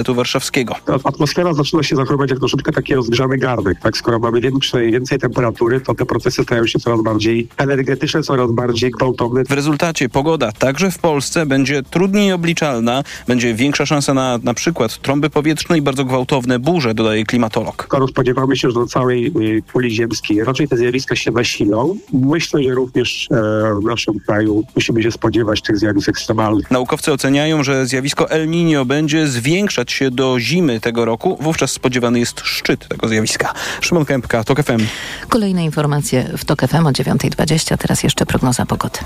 Uniwersytetu Warszawskiego. Atmosfera zaczyna się zachowywać jak troszeczkę taki rozgrzany garnek. Tak? Skoro mamy większej, więcej temperatury, to te procesy stają się coraz bardziej energetyczne, coraz bardziej gwałtowne. W rezultacie pogoda także w Polsce będzie trudniej obliczalna, będzie większa szansa na na przykład trąby powietrzne i bardzo gwałtowne burze, dodaje klimatolog. Skoro spodziewamy się, że do całej y, kuli ziemskiej raczej te zjawiska się nasilą, myślę, że również e, w naszym kraju musimy się spodziewać tych zjawisk ekstremalnych. Naukowcy oceniają, że zjawisko El Niño będzie zwiększać się do zimy tego roku. Wówczas spodziewany jest szczyt tego zjawiska. Szymon Kępka, TOK FM. Kolejne informacje w TOK FM o 9.20. Teraz jeszcze prognoza pogody.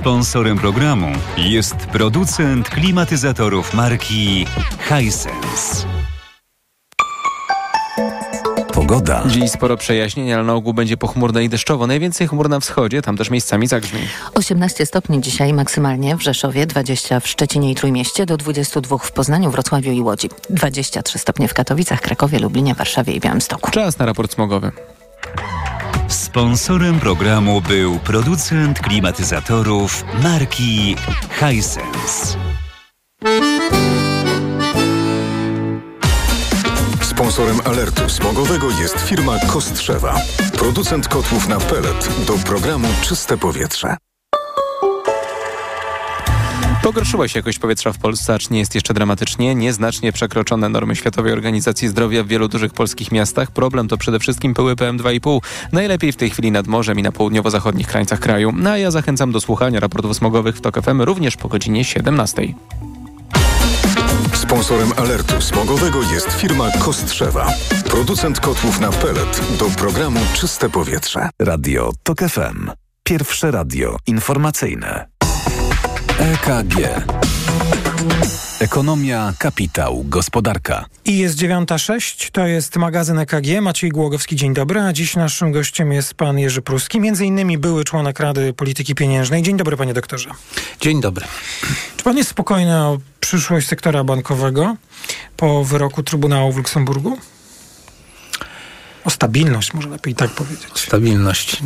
Sponsorem programu jest producent klimatyzatorów marki Hisense. Pogoda. Dziś sporo przejaśnień, ale na ogół będzie pochmurno i deszczowo. Najwięcej chmur na wschodzie, tam też miejscami zagrzmi. 18 stopni dzisiaj maksymalnie w Rzeszowie, 20 w Szczecinie i Trójmieście, do 22 w Poznaniu, Wrocławiu i Łodzi. 23 stopnie w Katowicach, Krakowie, Lublinie, Warszawie i Białymstoku. Czas na raport smogowy. Sponsorem programu był producent klimatyzatorów marki Hisense. Sponsorem alertu smogowego jest firma Kostrzewa. Producent kotłów na pelet do programu Czyste Powietrze. Pogorszyła się jakość powietrza w Polsce, acz nie jest jeszcze dramatycznie. Nieznacznie przekroczone normy Światowej Organizacji Zdrowia w wielu dużych polskich miastach. Problem to przede wszystkim pyły PM2,5. Najlepiej w tej chwili nad morzem i na południowo-zachodnich krańcach kraju. No a ja zachęcam do słuchania raportów smogowych w TOK FM również po godzinie 17. Sponsorem alertu smogowego jest firma Kostrzewa. Producent kotłów na pelet do programu Czyste Powietrze. Radio TOK FM. Pierwsze radio informacyjne. EKG. Ekonomia, kapitał, gospodarka. I jest 9.06, to jest magazyn EKG. Maciej Głogowski, dzień dobry. A dziś naszym gościem jest pan Jerzy Pruski, między innymi były członek Rady Polityki Pieniężnej. Dzień dobry, panie doktorze. Dzień dobry. Czy pan jest spokojny o przyszłość sektora bankowego po wyroku Trybunału w Luksemburgu? O stabilność, może lepiej tak powiedzieć. Stabilność.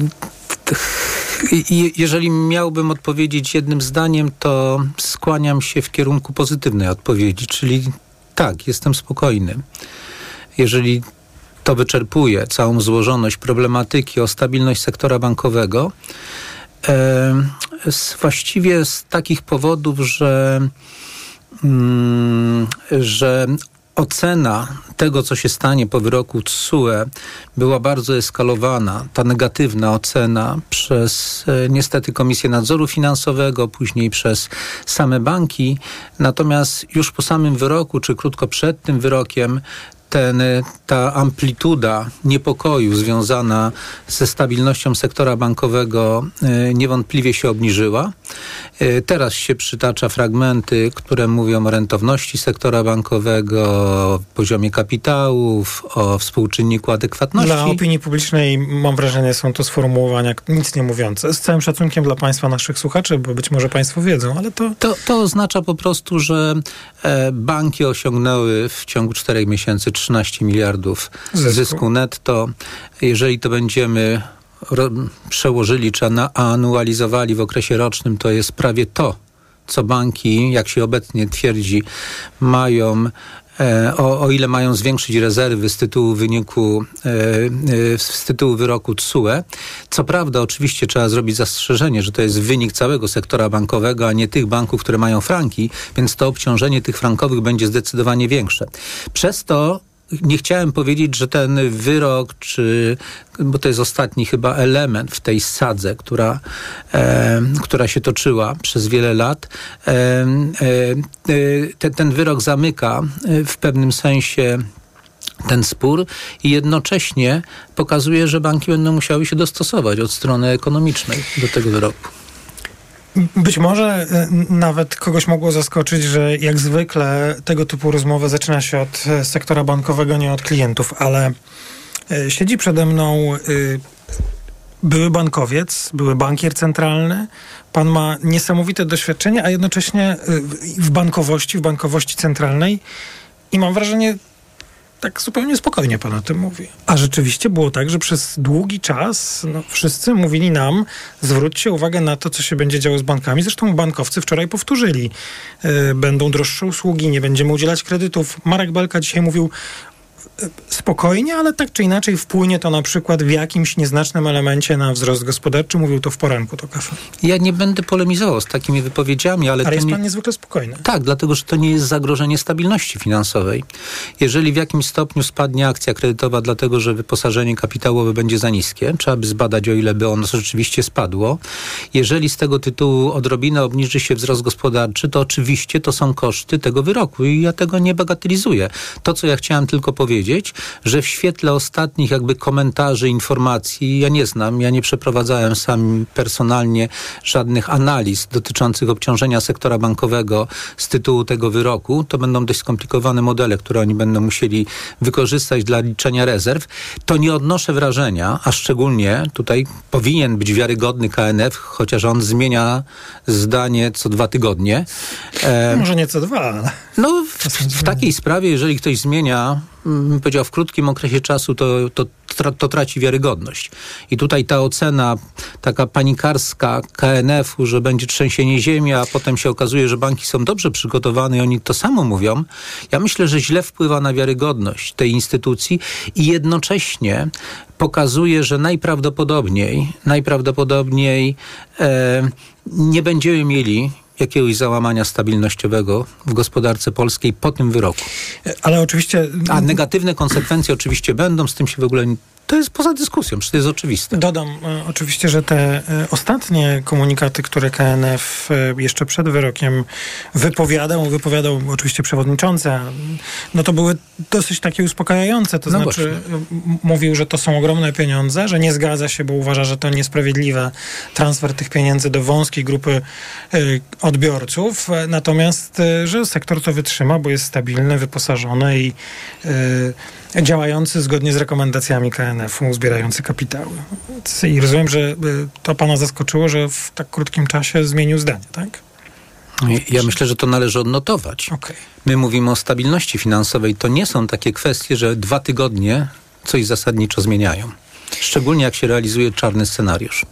Jeżeli miałbym odpowiedzieć jednym zdaniem, to skłaniam się w kierunku pozytywnej odpowiedzi, czyli tak, jestem spokojny. Jeżeli to wyczerpuje całą złożoność problematyki o stabilność sektora bankowego, z, właściwie z takich powodów, że, mm, że ocena tego, co się stanie po wyroku TSUE była bardzo eskalowana. Ta negatywna ocena przez e, niestety Komisję Nadzoru Finansowego, później przez same banki. Natomiast już po samym wyroku, czy krótko przed tym wyrokiem, ten, ta amplituda niepokoju związana ze stabilnością sektora bankowego e, niewątpliwie się obniżyła. E, teraz się przytacza fragmenty, które mówią o rentowności sektora bankowego, o poziomie kapitałów, o współczynniku adekwatności. Dla opinii publicznej mam wrażenie są to sformułowania nic nie mówiące. Z całym szacunkiem dla Państwa, naszych słuchaczy, bo być może Państwo wiedzą, ale to... To, to oznacza po prostu, że e, banki osiągnęły w ciągu czterech miesięcy 13 miliardów zysku, zysku netto. Jeżeli to będziemy przełożyli czy anualizowali w okresie rocznym, to jest prawie to, co banki, jak się obecnie twierdzi, mają e, o, o, ile mają zwiększyć rezerwy z tytułu wyniku, e, e, z tytułu wyroku TSUE. Co prawda, oczywiście trzeba zrobić zastrzeżenie, że to jest wynik całego sektora bankowego, a nie tych banków, które mają franki, więc to obciążenie tych frankowych będzie zdecydowanie większe. Przez to nie chciałem powiedzieć, że ten wyrok, czy, bo to jest ostatni chyba element w tej sadze, która, e, która się toczyła przez wiele lat, e, e, ten, ten wyrok zamyka e, w pewnym sensie ten spór i jednocześnie pokazuje, że banki będą musiały się dostosować od strony ekonomicznej do tego wyroku. Być może e, nawet kogoś mogło zaskoczyć, że jak zwykle tego typu rozmowa zaczyna się od e, sektora bankowego, nie od klientów, ale e, siedzi przede mną były bankowiec, były bankier centralny. Pan ma niesamowite doświadczenie, a jednocześnie w bankowości, w bankowości centralnej i mam wrażenie tak zupełnie spokojnie pan o tym mówi. A rzeczywiście było tak, że przez długi czas no, wszyscy mówili nam, zwróćcie uwagę na to, co się będzie działo z bankami. Zresztą bankowcy wczoraj powtórzyli, yy, będą droższe usługi, nie będziemy udzielać kredytów. Marek Belka dzisiaj mówił, spokojnie, ale tak czy inaczej wpłynie to na przykład w jakimś nieznacznym elemencie na wzrost gospodarczy. Mówił to w poranku to kafe. Ja nie będę polemizował z takimi wypowiedziami, ale... Ale jest nie... pan niezwykle spokojny. Tak, dlatego, że to nie jest zagrożenie stabilności finansowej. Jeżeli w jakimś stopniu spadnie akcja kredytowa, dlatego, że wyposażenie kapitałowe będzie za niskie, trzeba by zbadać, o ile by ono rzeczywiście spadło. Jeżeli z tego tytułu odrobinę obniży się wzrost gospodarczy, to oczywiście to są koszty tego wyroku i ja tego nie bagatelizuję. To, co ja chciałem tylko powiedzieć, powiedzieć, że w świetle ostatnich jakby komentarzy, informacji, ja nie znam, ja nie przeprowadzałem sam personalnie żadnych analiz dotyczących obciążenia sektora bankowego z tytułu tego wyroku. To będą dość skomplikowane modele, które oni będą musieli wykorzystać dla liczenia rezerw. To nie odnoszę wrażenia, a szczególnie tutaj powinien być wiarygodny KNF, chociaż on zmienia zdanie co dwa tygodnie. E, Może nie co dwa. No, w, w takiej sprawie, jeżeli ktoś zmienia bym powiedział, w krótkim okresie czasu to, to, to traci wiarygodność. I tutaj ta ocena taka panikarska KNF-u, że będzie trzęsienie ziemi, a potem się okazuje, że banki są dobrze przygotowane i oni to samo mówią, ja myślę, że źle wpływa na wiarygodność tej instytucji i jednocześnie pokazuje, że najprawdopodobniej, najprawdopodobniej e, nie będziemy mieli jakiegoś załamania stabilnościowego w gospodarce polskiej po tym wyroku. Ale oczywiście... A negatywne konsekwencje oczywiście będą, z tym się w ogóle to jest poza dyskusją, przecież to jest oczywiste. Dodam e, oczywiście, że te e, ostatnie komunikaty, które KNF e, jeszcze przed wyrokiem wypowiadał, wypowiadał oczywiście przewodniczący, no to były dosyć takie uspokajające. To no znaczy mówił, że to są ogromne pieniądze, że nie zgadza się, bo uważa, że to niesprawiedliwe transfer tych pieniędzy do wąskiej grupy odbiorców, natomiast, że sektor to wytrzyma, bo jest stabilny, wyposażony i działający zgodnie z rekomendacjami KNF-u, zbierający kapitały. I rozumiem, że y, to pana zaskoczyło, że w tak krótkim czasie zmienił zdanie, tak? Ja myślę, że to należy odnotować. Okay. My mówimy o stabilności finansowej. To nie są takie kwestie, że dwa tygodnie coś zasadniczo zmieniają. Szczególnie jak się realizuje czarny scenariusz.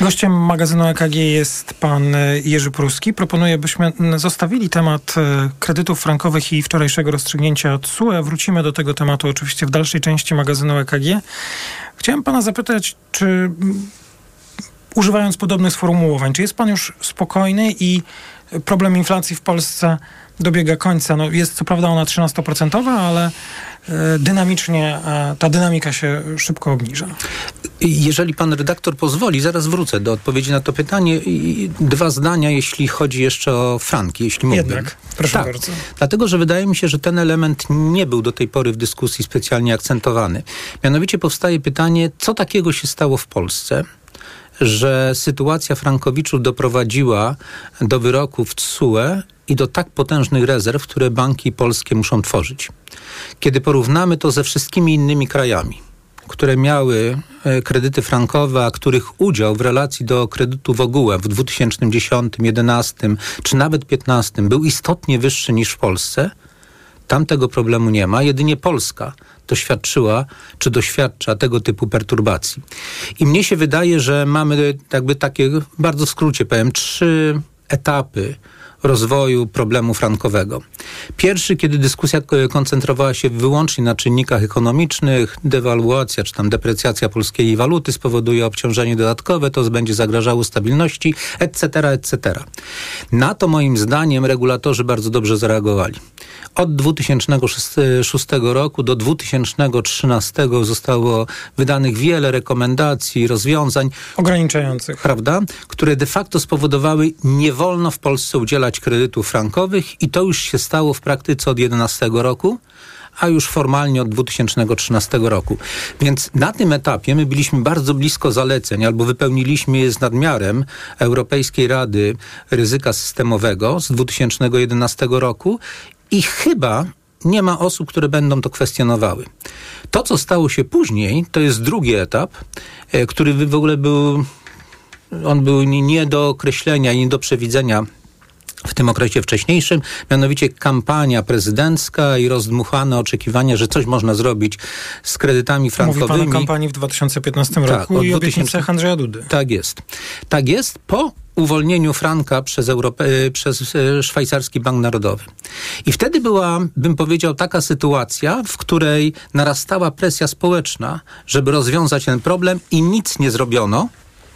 Gościem magazynu EKG jest pan e, Jerzy Pruski. Proponuję, byśmy zostawili temat e, kredytów frankowych i wczorajszego rozstrzygnięcia SUE. Wrócimy do tego tematu oczywiście w dalszej części magazynu EKG. Chciałem pana zapytać, czy używając podobnych sformułowań, czy jest pan już spokojny i problem inflacji w Polsce dobiega końca? No jest co prawda ona 13%, ale E, dynamicznie, ta dynamika się szybko obniża. Jeżeli pan redaktor pozwoli, zaraz wrócę do odpowiedzi na to pytanie. Dwa zdania, jeśli chodzi jeszcze o franki, jeśli mógłbym. Jednak, proszę tak, bardzo. Dlatego, że wydaje mi się, że ten element nie był do tej pory w dyskusji specjalnie akcentowany. Mianowicie powstaje pytanie, co takiego się stało w Polsce, że sytuacja frankowiczów doprowadziła do wyroków TSUE i do tak potężnych rezerw, które banki polskie muszą tworzyć. Kiedy porównamy to ze wszystkimi innymi krajami, które miały e, kredyty frankowe, a których udział w relacji do kredytów ogółem w 2010, 2011 czy nawet 2015 był istotnie wyższy niż w Polsce, tam tego problemu nie ma. Jedynie Polska doświadczyła czy doświadcza tego typu perturbacji. I mnie się wydaje, że mamy jakby takie, bardzo w skrócie powiem, trzy etapy rozwoju problemu frankowego. Pierwszy, kiedy dyskusja koncentrowała się wyłącznie na czynnikach ekonomicznych, dewaluacja czy tam deprecjacja polskiej waluty spowoduje obciążenie dodatkowe, to będzie zagrażało stabilności, etc., etc. Na to moim zdaniem regulatorzy bardzo dobrze zareagowali. Od 2006 roku do 2013 zostało wydanych wiele rekomendacji, rozwiązań ograniczających, prawda, które de facto spowodowały nie wolno w Polsce udzielać kredytów frankowych i to już się stało w praktyce od 2011 roku a już formalnie od 2013 roku. Więc na tym etapie my byliśmy bardzo blisko zaleceń, albo wypełniliśmy je z nadmiarem Europejskiej Rady Ryzyka Systemowego z 2011 roku i chyba nie ma osób, które będą to kwestionowały. To, co stało się później, to jest drugi etap, e, który w ogóle był, on był nie do określenia i nie do przewidzenia w tym okresie wcześniejszym, mianowicie kampania prezydencka i rozdmuchane oczekiwania, że coś można zrobić z kredytami frankowymi. Mówi pan o kampanii w 2015 Tak, roku i 2000 obietnicach Andrzeja Dudy. Tak jest. Tak jest po uwolnieniu franka przez, Europe, przez e, szwajcarski bank narodowy. I wtedy była, bym powiedział, taka sytuacja, w której narastała presja społeczna, żeby rozwiązać ten problem i nic nie zrobiono.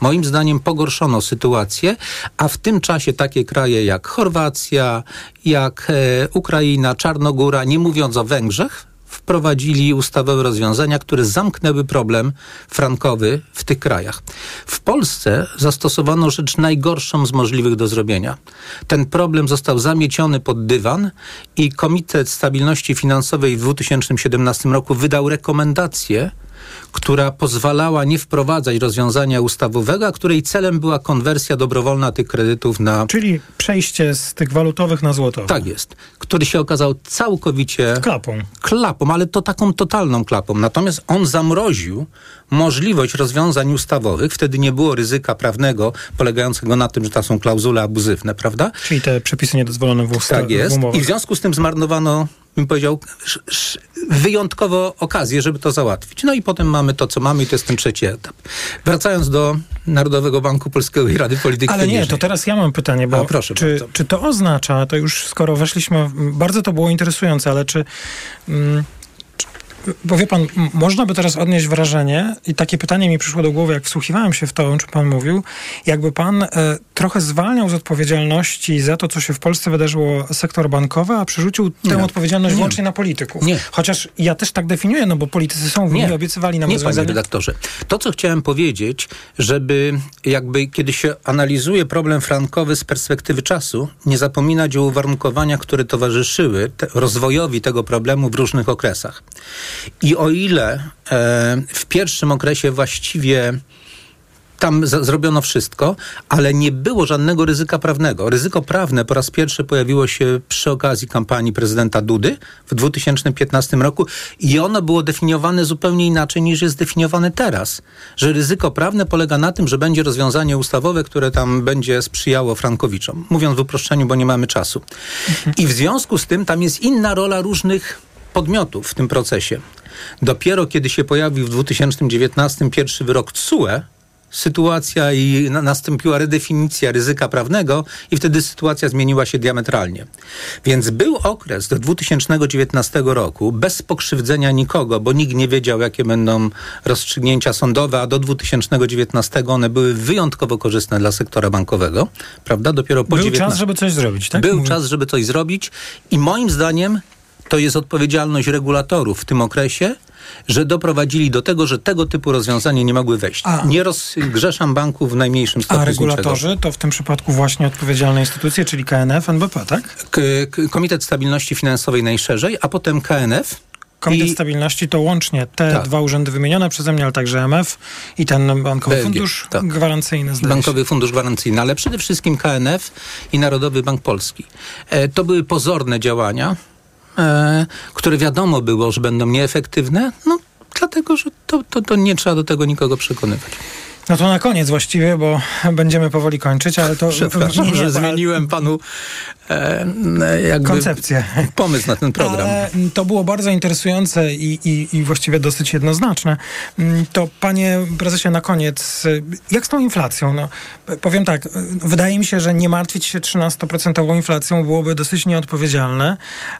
Moim zdaniem pogorszono sytuację, a w tym czasie takie kraje jak Chorwacja, jak e, Ukraina, Czarnogóra, nie mówiąc o Węgrzech, wprowadzili ustawowe rozwiązania, które zamknęły problem frankowy w tych krajach. W Polsce zastosowano rzecz najgorszą z możliwych do zrobienia. Ten problem został zamieciony pod dywan i Komitet Stabilności Finansowej w 2017 roku wydał rekomendację, która pozwalała nie wprowadzać rozwiązania ustawowego, a której celem była konwersja dobrowolna tych kredytów na. Czyli przejście z tych walutowych na złotowe. Tak jest. Który się okazał całkowicie Klapą. klapą, ale to taką totalną klapą. Natomiast on zamroził możliwość rozwiązań ustawowych. Wtedy nie było ryzyka prawnego polegającego na tym, że to są klauzule abuzywne, prawda? Czyli te przepisy niedozwolone w ustawie. Tak jest. I w związku z tym zmarnowano, bym powiedział, wyjątkowo okazję, żeby to załatwić. No i potem mamy to, co mamy i to jest ten trzeci etap. Wracając do Narodowego Banku Polskiego i Rady Polityki Ale nie, to teraz ja mam pytanie, bo A, proszę czy, bardzo. czy to oznacza, to już skoro weszliśmy, bardzo to było interesujące, ale czy... Mm, czy- bo wie pan, można by teraz odnieść wrażenie, i takie pytanie mi przyszło do głowy, jak wsłuchiwałem się w to, o czym pan mówił, jakby pan e, trochę zwalniał z odpowiedzialności za to, co się w Polsce wydarzyło sektor bankowy, a przerzucił tę Nie. odpowiedzialność Nie. wyłącznie na polityków. Nie. Chociaż ja też tak definiuję, no bo politycy są winni, obiecywali nam nie, panie rozwiązania. redaktorze. To, co chciałem powiedzieć, żeby jakby kiedy się analizuje problem frankowy z perspektywy czasu, nie zapominać o uwarunkowaniach, które towarzyszyły te, rozwojowi tego problemu w różnych okresach. I o ile e, w pierwszym okresie właściwie tam zrobiono wszystko, ale nie było żadnego ryzyka prawnego. Ryzyko prawne po raz pierwszy pojawiło się przy okazji kampanii prezydenta Dudy w 2015 roku i ono było definiowane zupełnie inaczej niż jest definiowane teraz. Że ryzyko prawne polega na tym, że będzie rozwiązanie ustawowe, które tam będzie sprzyjało Frankowiczom. Mówiąc w uproszczeniu, bo nie mamy czasu. I w związku z tym tam jest inna rola różnych podmiotów w tym procesie. Dopiero kiedy się pojawił w 2019 pierwszy wyrok TSUE, sytuacja i na, nastąpiła redefinicja ryzyka prawnego i wtedy sytuacja zmieniła się diametralnie. Więc był okres do 2019 roku bez pokrzywdzenia nikogo, bo nikt nie wiedział, jakie będą rozstrzygnięcia sądowe, a do 2019 one były wyjątkowo korzystne dla sektora bankowego, prawda? Dopiero po Był 19... czas, żeby coś zrobić, tak? Był Mówi- czas, żeby coś zrobić i moim zdaniem to jest odpowiedzialność regulatorów w tym okresie, że doprowadzili do tego, że tego typu rozwiązania nie mogły wejść. A. Nie rozgrzeszam banków w najmniejszym stopniu. A regulatorzy to w tym przypadku właśnie odpowiedzialne instytucje, czyli KNF, NBP, tak? K- Komitet Stabilności Finansowej najszerzej, a potem KNF. Komitet I- Stabilności to łącznie te Tak. dwa urzędy wymienione przeze mnie, ale także MF i ten Bankowy Fundusz tak. Gwarancyjny, zdaje się. Bankowy Fundusz Gwarancyjny, ale przede wszystkim KNF i Narodowy Bank Polski. E, to były pozorne działania, które wiadomo było, że będą nieefektywne, no dlatego, że to, to, to nie trzeba do tego nikogo przekonywać. No to na koniec właściwie, bo będziemy powoli kończyć, ale to... Przepraszam, nie, nie, że zmieniłem panu e, e, jakby Koncepcję. pomysł na ten program. Ale to było bardzo interesujące i, i, i właściwie dosyć jednoznaczne. Mm, To panie prezesie, na koniec, jak z tą inflacją? No, powiem tak, wydaje mi się, że nie martwić się 13% inflacją byłoby dosyć nieodpowiedzialne,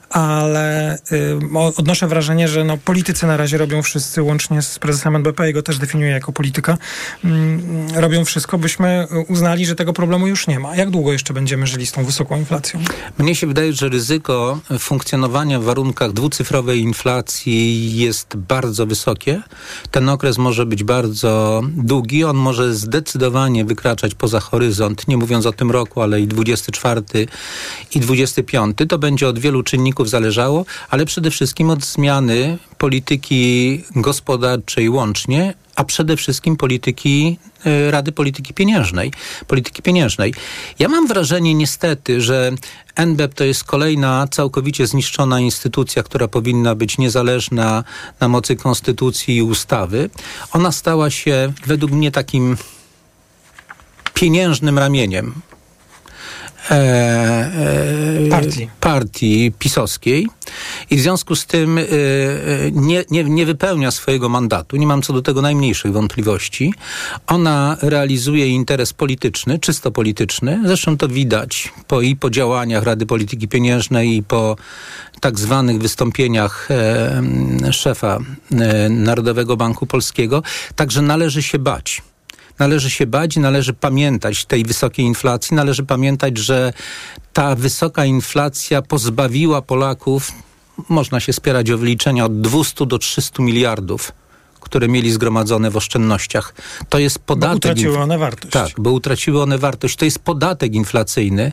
ale y, odnoszę wrażenie, że no, politycy na razie robią wszyscy, łącznie z prezesem NBP, jego też definiuję jako polityka, mm, robią wszystko, byśmy y, uznali, że tego problemu już nie ma. Jak długo jeszcze będziemy żyli z tą wysoką inflacją? Mnie się wydaje, że ryzyko funkcjonowania w warunkach dwucyfrowej inflacji jest bardzo wysokie. Ten okres może być bardzo długi. On może zdecydowanie wykraczać poza horyzont, nie mówiąc o tym roku, ale i 24 i 25. To będzie od wielu czynników zależało, ale przede wszystkim od zmiany polityki gospodarczej łącznie, a przede wszystkim polityki e, Rady Polityki Pieniężnej. Polityki pieniężnej. Ja mam wrażenie niestety, że NBP to jest kolejna całkowicie zniszczona instytucja, która powinna być niezależna na mocy konstytucji i ustawy. Ona stała się według mnie takim pieniężnym ramieniem partii. partii pisowskiej i w związku z tym e, e, nie, nie, nie wypełnia swojego mandatu. Nie mam co do tego najmniejszych wątpliwości. Ona realizuje interes polityczny, czysto polityczny. Zresztą to widać po, i po działaniach Rady Polityki Pieniężnej i po tak zwanych wystąpieniach e, szefa e, Narodowego Banku Polskiego. Także należy się bać należy się bać, należy pamiętać tej wysokiej inflacji, należy pamiętać, że ta wysoka inflacja pozbawiła Polaków, można się spierać o wyliczenia, od 200 do 300 miliardów które mieli zgromadzone w oszczędnościach. To jest podatek. Bo utraciły one wartość. Tak, bo utraciły one wartość. To jest podatek inflacyjny,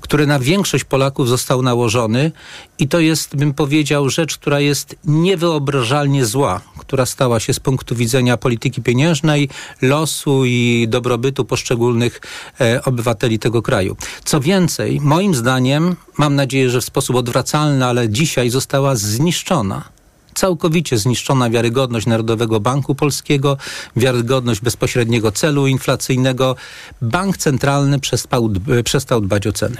który na większość Polaków został nałożony i to jest, bym powiedział, rzecz, która jest niewyobrażalnie zła, która stała się z punktu widzenia polityki pieniężnej, losu i dobrobytu poszczególnych e, obywateli tego kraju. Co więcej, moim zdaniem, mam nadzieję, że w sposób odwracalny, ale dzisiaj została zniszczona całkowicie zniszczona wiarygodność Narodowego Banku Polskiego, wiarygodność bezpośredniego celu inflacyjnego. Bank centralny przestał, przestał dbać o ceny.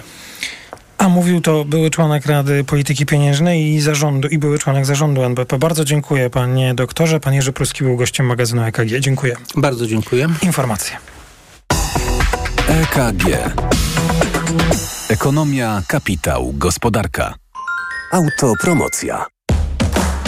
A mówił to były członek Rady Polityki Pieniężnej i zarządu i były członek zarządu NBP. Bardzo dziękuję panie doktorze. Pan Jerzy Pruski był gościem magazynu EKG. Dziękuję. Bardzo dziękuję. Informacje. EKG. Ekonomia, kapitał, gospodarka. Autopromocja.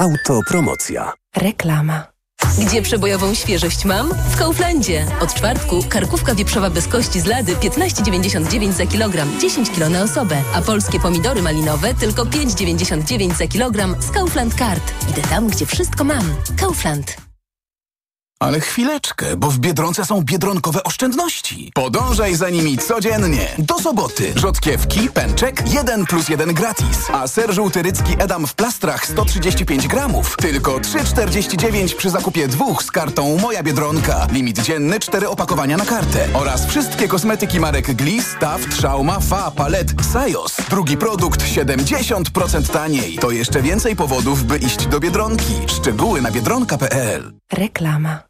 Autopromocja. Reklama. Gdzie przebojową świeżość mam? W Kauflandzie. Od czwartku karkówka wieprzowa bez kości z lady 15,99 za kilogram, 10 kg na osobę, a polskie pomidory malinowe tylko 5,99 za kilogram z Kaufland Card. Idę tam, gdzie wszystko mam. Kaufland. Ale chwileczkę, bo w Biedronce są biedronkowe oszczędności. Podążaj za nimi codziennie. Do soboty. Rzodkiewki, pęczek, 1 plus 1 gratis. A ser żółtyrycki Edam w plastrach 135 gramów. Tylko 3,49 przy zakupie dwóch z kartą Moja Biedronka. Limit dzienny 4 opakowania na kartę. Oraz wszystkie kosmetyki marek Gliss, Taft, Schauma, Fa, Palet, Sajos. Drugi produkt 70% taniej. To jeszcze więcej powodów, by iść do Biedronki. Szczegóły na biedronka.pl Reklama.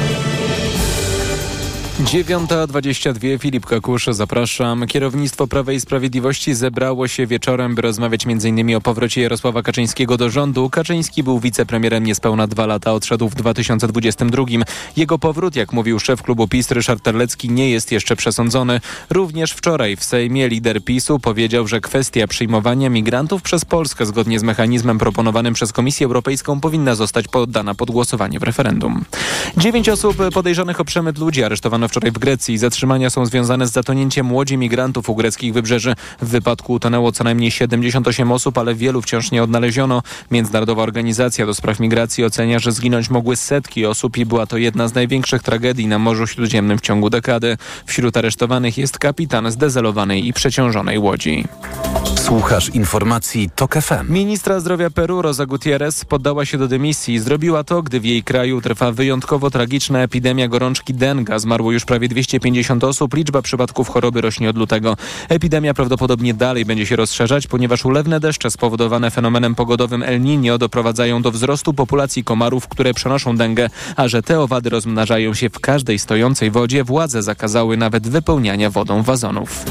9.22 Filip Kakusz, zapraszam. Kierownictwo Prawa i Sprawiedliwości zebrało się wieczorem, by rozmawiać m.in. o powrocie Jarosława Kaczyńskiego do rządu. Kaczyński był wicepremierem niespełna dwa lata, odszedł w 2022. Jego powrót, jak mówił szef klubu PiS Ryszard Terlecki, nie jest jeszcze przesądzony. Również wczoraj w Sejmie lider PiSu powiedział, że kwestia przyjmowania migrantów przez Polskę zgodnie z mechanizmem proponowanym przez Komisję Europejską powinna zostać poddana pod głosowanie w referendum. Dziewięć osób podejrzanych o przemyt ludzi aresztowano wczoraj w Grecji. Zatrzymania są związane z zatonięciem łodzi migrantów u greckich wybrzeży. W wypadku utonęło co najmniej 78 osób, ale wielu wciąż nie odnaleziono. Międzynarodowa Organizacja do Spraw Migracji ocenia, że zginąć mogły setki osób i była to jedna z największych tragedii na Morzu Śródziemnym w ciągu dekady. Wśród aresztowanych jest kapitan zdezelowanej i przeciążonej łodzi. Słuchasz informacji TOK FM. Ministra zdrowia Peru Rosa Gutierrez poddała się do dymisji. Zrobiła to, gdy w jej kraju trwa wyjątkowo tragiczna epidemia gorączki denga. Zmarło już prawie 250 osób. Liczba przypadków choroby rośnie od lutego. Epidemia prawdopodobnie dalej będzie się rozszerzać, ponieważ ulewne deszcze spowodowane fenomenem pogodowym El Niño doprowadzają do wzrostu populacji komarów, które przenoszą dengę, a że te owady rozmnażają się w każdej stojącej wodzie, władze zakazały nawet wypełniania wodą wazonów.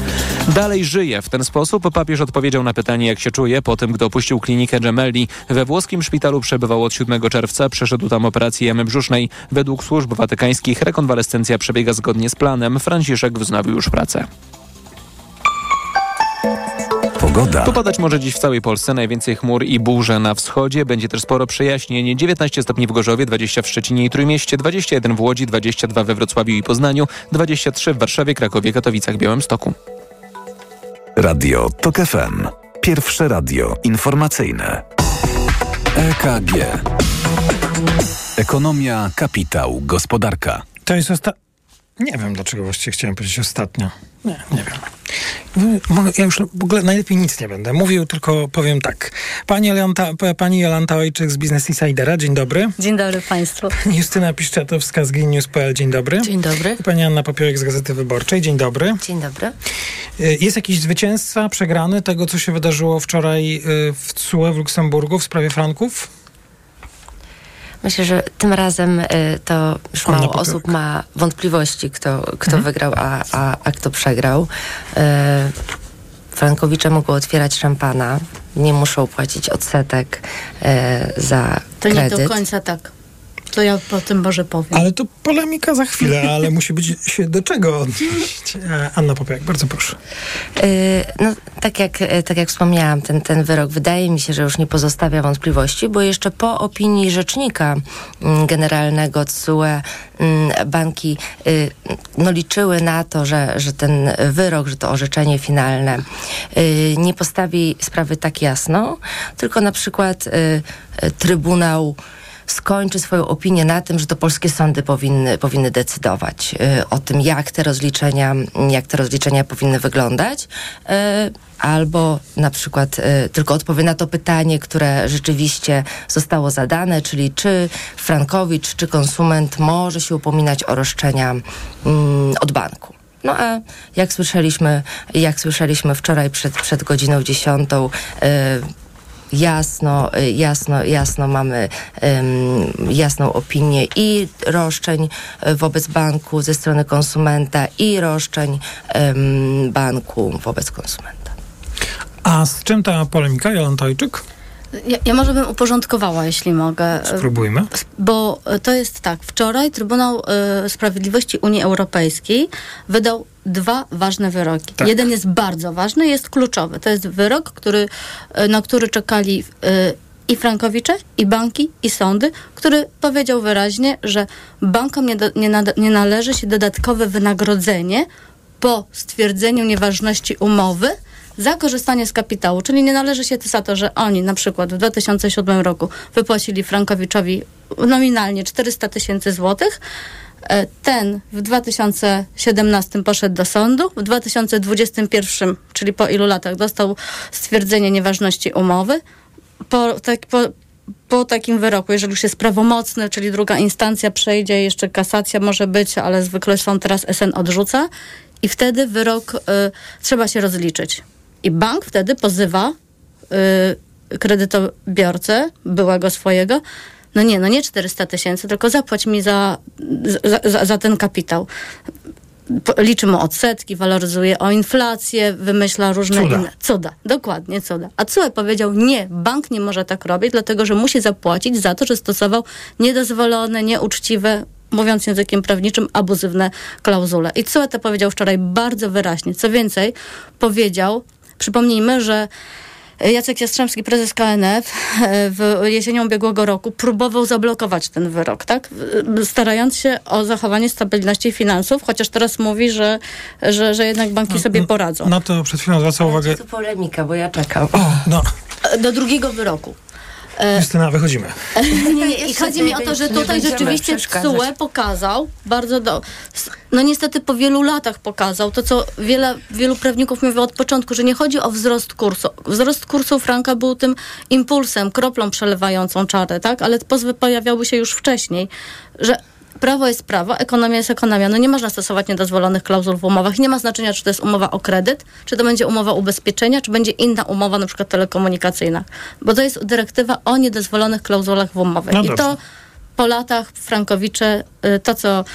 Dalej żyje. W ten sposób papież odpowiedział na pytanie, jak się czuje po tym, gdy opuścił klinikę Gemelli. We włoskim szpitalu przebywał od 7 czerwca, przeszedł tam operację jamy brzusznej. Według służb watykańskich rekonwalescencja przebiega zgodnie z planem. Franciszek wznowił już pracę. Pogoda. Popadać może dziś w całej Polsce. Najwięcej chmur i burze na wschodzie. Będzie też sporo przejaśnień. 19 stopni w Gorzowie, 20 w Szczecinie i Trójmieście, 21 w Łodzi, 22 we Wrocławiu i Poznaniu, 23 w Warszawie, Krakowie, Katowicach, Białymstoku. Radio TOK FM. Pierwsze radio informacyjne. EKG. Ekonomia, kapitał, gospodarka. To jest ostatnia. Nie wiem, dlaczego właściwie chciałem powiedzieć ostatnio. Nie, nie wiem. Ja już w ogóle najlepiej nic nie będę mówił, tylko powiem tak. Pani Jolanta, pani Jolanta Ojczyk z Business Insidera, dzień dobry. Dzień dobry Państwu. Justyna Piszczatowska z News.pl, dzień dobry. Dzień dobry. I pani Anna Popiołek z Gazety Wyborczej, dzień dobry. Dzień dobry. Jest jakiś zwycięzca przegrany tego, co się wydarzyło wczoraj w CUE w Luksemburgu w sprawie franków? Myślę, że tym razem y, to już mało osób ma wątpliwości, kto, kto mhm. wygrał, a, a, a kto przegrał. Y, Frankowicze mogą otwierać szampana, nie muszą płacić odsetek y, za to kredyt. To nie do końca tak. To ja po tym może powiem. Ale to polemika za chwilę, ale musi być się do czego odnieść. E, Anna Popiak, bardzo proszę. Yy, no, tak jak, tak jak wspomniałam, ten, ten wyrok wydaje mi się, że już nie pozostawia wątpliwości, bo jeszcze po opinii rzecznika mm, generalnego CUE mm, banki yy, no, liczyły na to, że, że ten wyrok, że to orzeczenie finalne yy, nie postawi sprawy tak jasno, tylko na przykład Trybunał skończy swoją opinię na tym, że to polskie sądy powinny, powinny decydować y, o tym, jak te rozliczenia, jak te rozliczenia powinny wyglądać. Y, albo na przykład y, tylko odpowie na to pytanie, które rzeczywiście zostało zadane, czyli czy Frankowicz, czy konsument może się upominać o roszczenia mm, od banku. No a jak słyszeliśmy, jak słyszeliśmy wczoraj przed, przed godziną dziesiątą, y, jasno, jasno mamy um, jasną opinię i roszczeń y, wobec banku ze strony konsumenta i roszczeń um, banku wobec konsumenta. A z czym ta polemika, Jolanta Ojczyk? Ja, ja, może bym uporządkowała, jeśli mogę. Spróbujmy. Bo to jest tak. Wczoraj Trybunał y, Sprawiedliwości Unii Europejskiej wydał dwa ważne wyroki. Tak. Jeden jest bardzo ważny, jest kluczowy. To jest wyrok, który, y, na który czekali y, i Frankowicze, i banki, i sądy, który powiedział wyraźnie, że bankom nie, do, nie, nada, nie należy się dodatkowe wynagrodzenie po stwierdzeniu nieważności umowy, za korzystanie z kapitału, czyli nie należy się za to, że oni na przykład w 2007 roku wypłacili Frankowiczowi nominalnie 400 tysięcy złotych, e, ten w 2017 poszedł do sądu, w 2021, czyli po ilu latach, dostał stwierdzenie nieważności umowy. Po, tak, po, po takim wyroku, jeżeli już jest prawomocny, czyli druga instancja przejdzie, jeszcze kasacja może być, ale zwykle sąd teraz SN odrzuca i wtedy wyrok y, trzeba się rozliczyć. I bank wtedy pozywa y, kredytobiorcę, byłego swojego, no nie, no nie 400 tysięcy, tylko zapłać mi za, za, za, za ten kapitał liczy mu odsetki, waloryzuje o inflację, wymyśla różne cuda. inne cuda. Dokładnie, cuda. A CUE powiedział, nie, bank nie może tak robić, dlatego że musi zapłacić za to, że stosował niedozwolone, nieuczciwe mówiąc językiem prawniczym, abuzywne klauzule. I CUE to powiedział wczoraj bardzo wyraźnie. Co więcej, powiedział, Przypomnijmy, że Jacek Jastrzębski, prezes KNF, w jesienią ubiegłego roku próbował zablokować ten wyrok, tak? Starając się o zachowanie stabilności finansów, chociaż teraz mówi, że, że, że jednak banki sobie poradzą. Na to przed chwilą zwracał uwagę. To polemika, bo ja czekam. O, no. Do drugiego wyroku. E, Justyna, wychodzimy. Nie, nie, I chodzi mi o to, że tutaj rzeczywiście CUE pokazał bardzo do... No niestety po wielu latach pokazał to, co wiele, wielu prawników mówiło od początku, że nie chodzi o wzrost kursu. Wzrost kursu franka był tym impulsem, kroplą przelewającą czarę, tak? Ale pozwy pojawiały się już wcześniej, że prawo jest prawo, ekonomia jest ekonomia. No nie można stosować niedozwolonych klauzul w umowach. Nie ma znaczenia, czy to jest umowa o kredyt, czy to będzie umowa ubezpieczenia, czy będzie inna umowa, na przykład telekomunikacyjna. Bo to jest dyrektywa o niedozwolonych klauzulach w umowie. No I to po latach Frankowicze, y, to co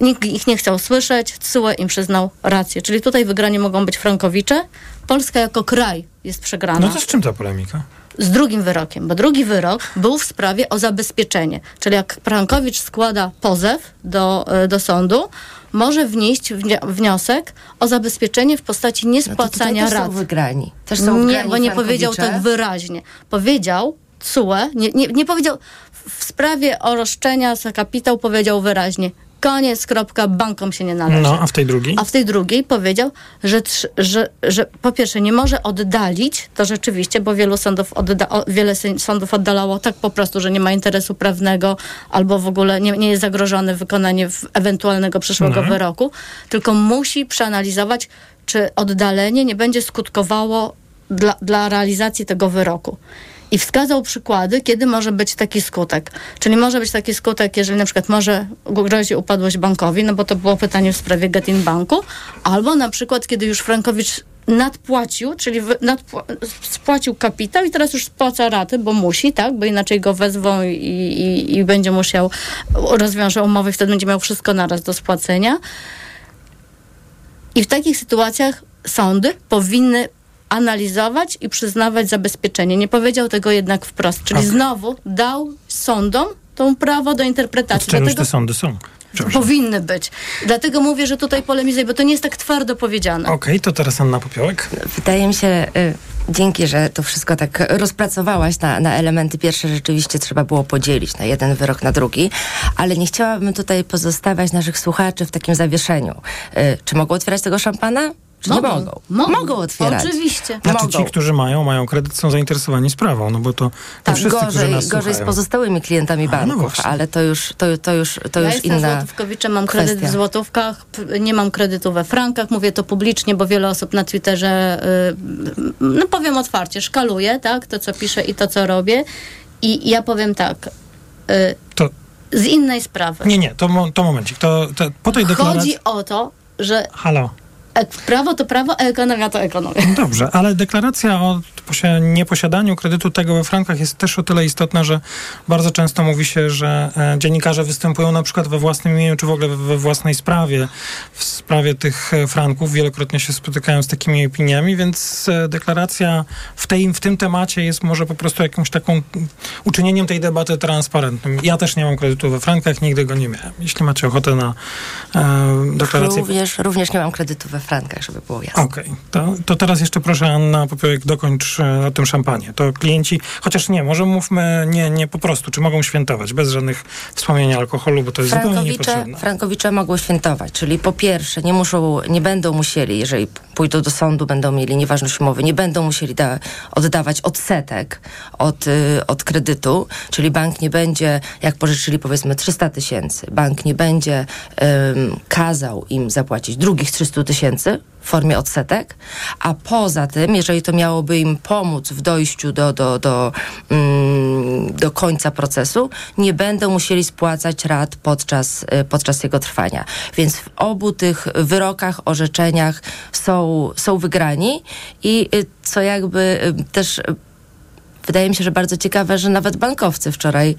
nikt ich nie chciał słyszeć, CUE im przyznał rację. Czyli tutaj wygrani mogą być Frankowicze. Polska jako kraj jest przegrana. No to z czym ta polemika? Z drugim wyrokiem, bo drugi wyrok był w sprawie o zabezpieczenie. Czyli jak Prankowicz składa pozew do, e, do sądu, może wnieść wniosek o zabezpieczenie w postaci niespłacania no to rat. Są wygrani. Też są wygrani nie, bo nie powiedział tak wyraźnie. Powiedział CUE, nie, nie, nie powiedział w sprawie o roszczenia za kapitał powiedział wyraźnie koniec, kropka, bankom się nie należy. No, a w tej drugiej? A w tej drugiej powiedział, że, że, że po pierwsze nie może oddalić, to rzeczywiście, bo wielu sądów odda, wiele sądów oddalało tak po prostu, że nie ma interesu prawnego albo w ogóle nie, nie jest zagrożone wykonanie ewentualnego przyszłego no. wyroku, tylko musi przeanalizować, czy oddalenie nie będzie skutkowało dla, dla realizacji tego wyroku i wskazał przykłady, kiedy może być taki skutek. Czyli może być taki skutek, jeżeli na przykład może grozi upadłość bankowi, no bo to było pytanie w sprawie Getin Banku, albo na przykład, kiedy już Frankowicz nadpłacił, czyli spłacił kapitał i teraz już spłaca raty, bo musi, tak, bo inaczej go wezwą i, i, i będzie musiał, rozwiąże umowę, wtedy będzie miał wszystko naraz do spłacenia. I w takich sytuacjach sądy powinny analizować i przyznawać zabezpieczenie. Nie powiedział tego jednak wprost. Czyli okay. znowu dał sądom tą prawo do interpretacji. Od Dlatego... te sądy są? Powinny być. Dlatego mówię, że tutaj polemizuję, bo to nie jest tak twardo powiedziane. Okej, okay, to teraz Anna Popiołek. Wydaje mi się, y, dzięki, że to wszystko tak rozpracowałaś na, na elementy pierwsze, rzeczywiście trzeba było podzielić na jeden wyrok, na drugi, ale nie chciałabym tutaj pozostawiać naszych słuchaczy w takim zawieszeniu. Y, czy mogą otwierać tego szampana? Czy mogą, mogą? Mogą, mogą otwierać. Oczywiście. Znaczy mogą. ci, którzy mają, mają kredyt, są zainteresowani sprawą, no bo to, tak, wszyscy, gorzej, gorzej z pozostałymi klientami no banków, no ale to już, to, to już, to ja już inna Ja złotówkowiczem, mam kredyt kwestia. w złotówkach, nie mam kredytu we frankach, mówię to publicznie, bo wiele osób na Twitterze, yy, no powiem otwarcie, szkaluje, tak, to co piszę i to co robię i ja powiem tak, yy, to z innej sprawy. Nie, nie, to, to momencik. To, to po tej deklaracji... Chodzi o to, że Halo. Prawo to prawo, a ekonomia to ekonomia. Dobrze, ale deklaracja o nieposiadaniu kredytu tego we frankach jest też o tyle istotna, że bardzo często mówi się, że e, dziennikarze występują na przykład we własnym imieniu, czy w ogóle we własnej sprawie, w sprawie tych e, franków. Wielokrotnie się spotykają z takimi opiniami, więc e, deklaracja w, tej, w tym temacie jest może po prostu jakąś taką uczynieniem tej debaty transparentnym. Ja też nie mam kredytu we frankach, nigdy go nie miałem. Jeśli macie ochotę na e, deklarację... Również, również nie mam kredytu we frankach, żeby było jasne. Okej, okay. to, to teraz jeszcze proszę Anna Popiołek dokończ e, o tym szampanie. To klienci, chociaż nie, może mówmy nie, nie po prostu, czy mogą świętować bez żadnych wspomnienia alkoholu, bo to jest zupełnie niepotrzebne. Frankowicze mogą świętować, czyli po pierwsze nie muszą, nie będą musieli, jeżeli pójdą do sądu, będą mieli nieważność umowy, nie będą musieli da, oddawać odsetek od, y, od kredytu, czyli bank nie będzie, jak pożyczyli powiedzmy 300 tysięcy, bank nie będzie kazał im zapłacić drugich 300 tysięcy, w formie odsetek, a poza tym, jeżeli to miałoby im pomóc w dojściu do, do, do, mm, do końca procesu, nie będą musieli spłacać rat podczas, y, podczas jego trwania. Więc w obu tych wyrokach, orzeczeniach są, są wygrani i y, co jakby y, też wydaje mi się, że bardzo ciekawe, że nawet bankowcy wczoraj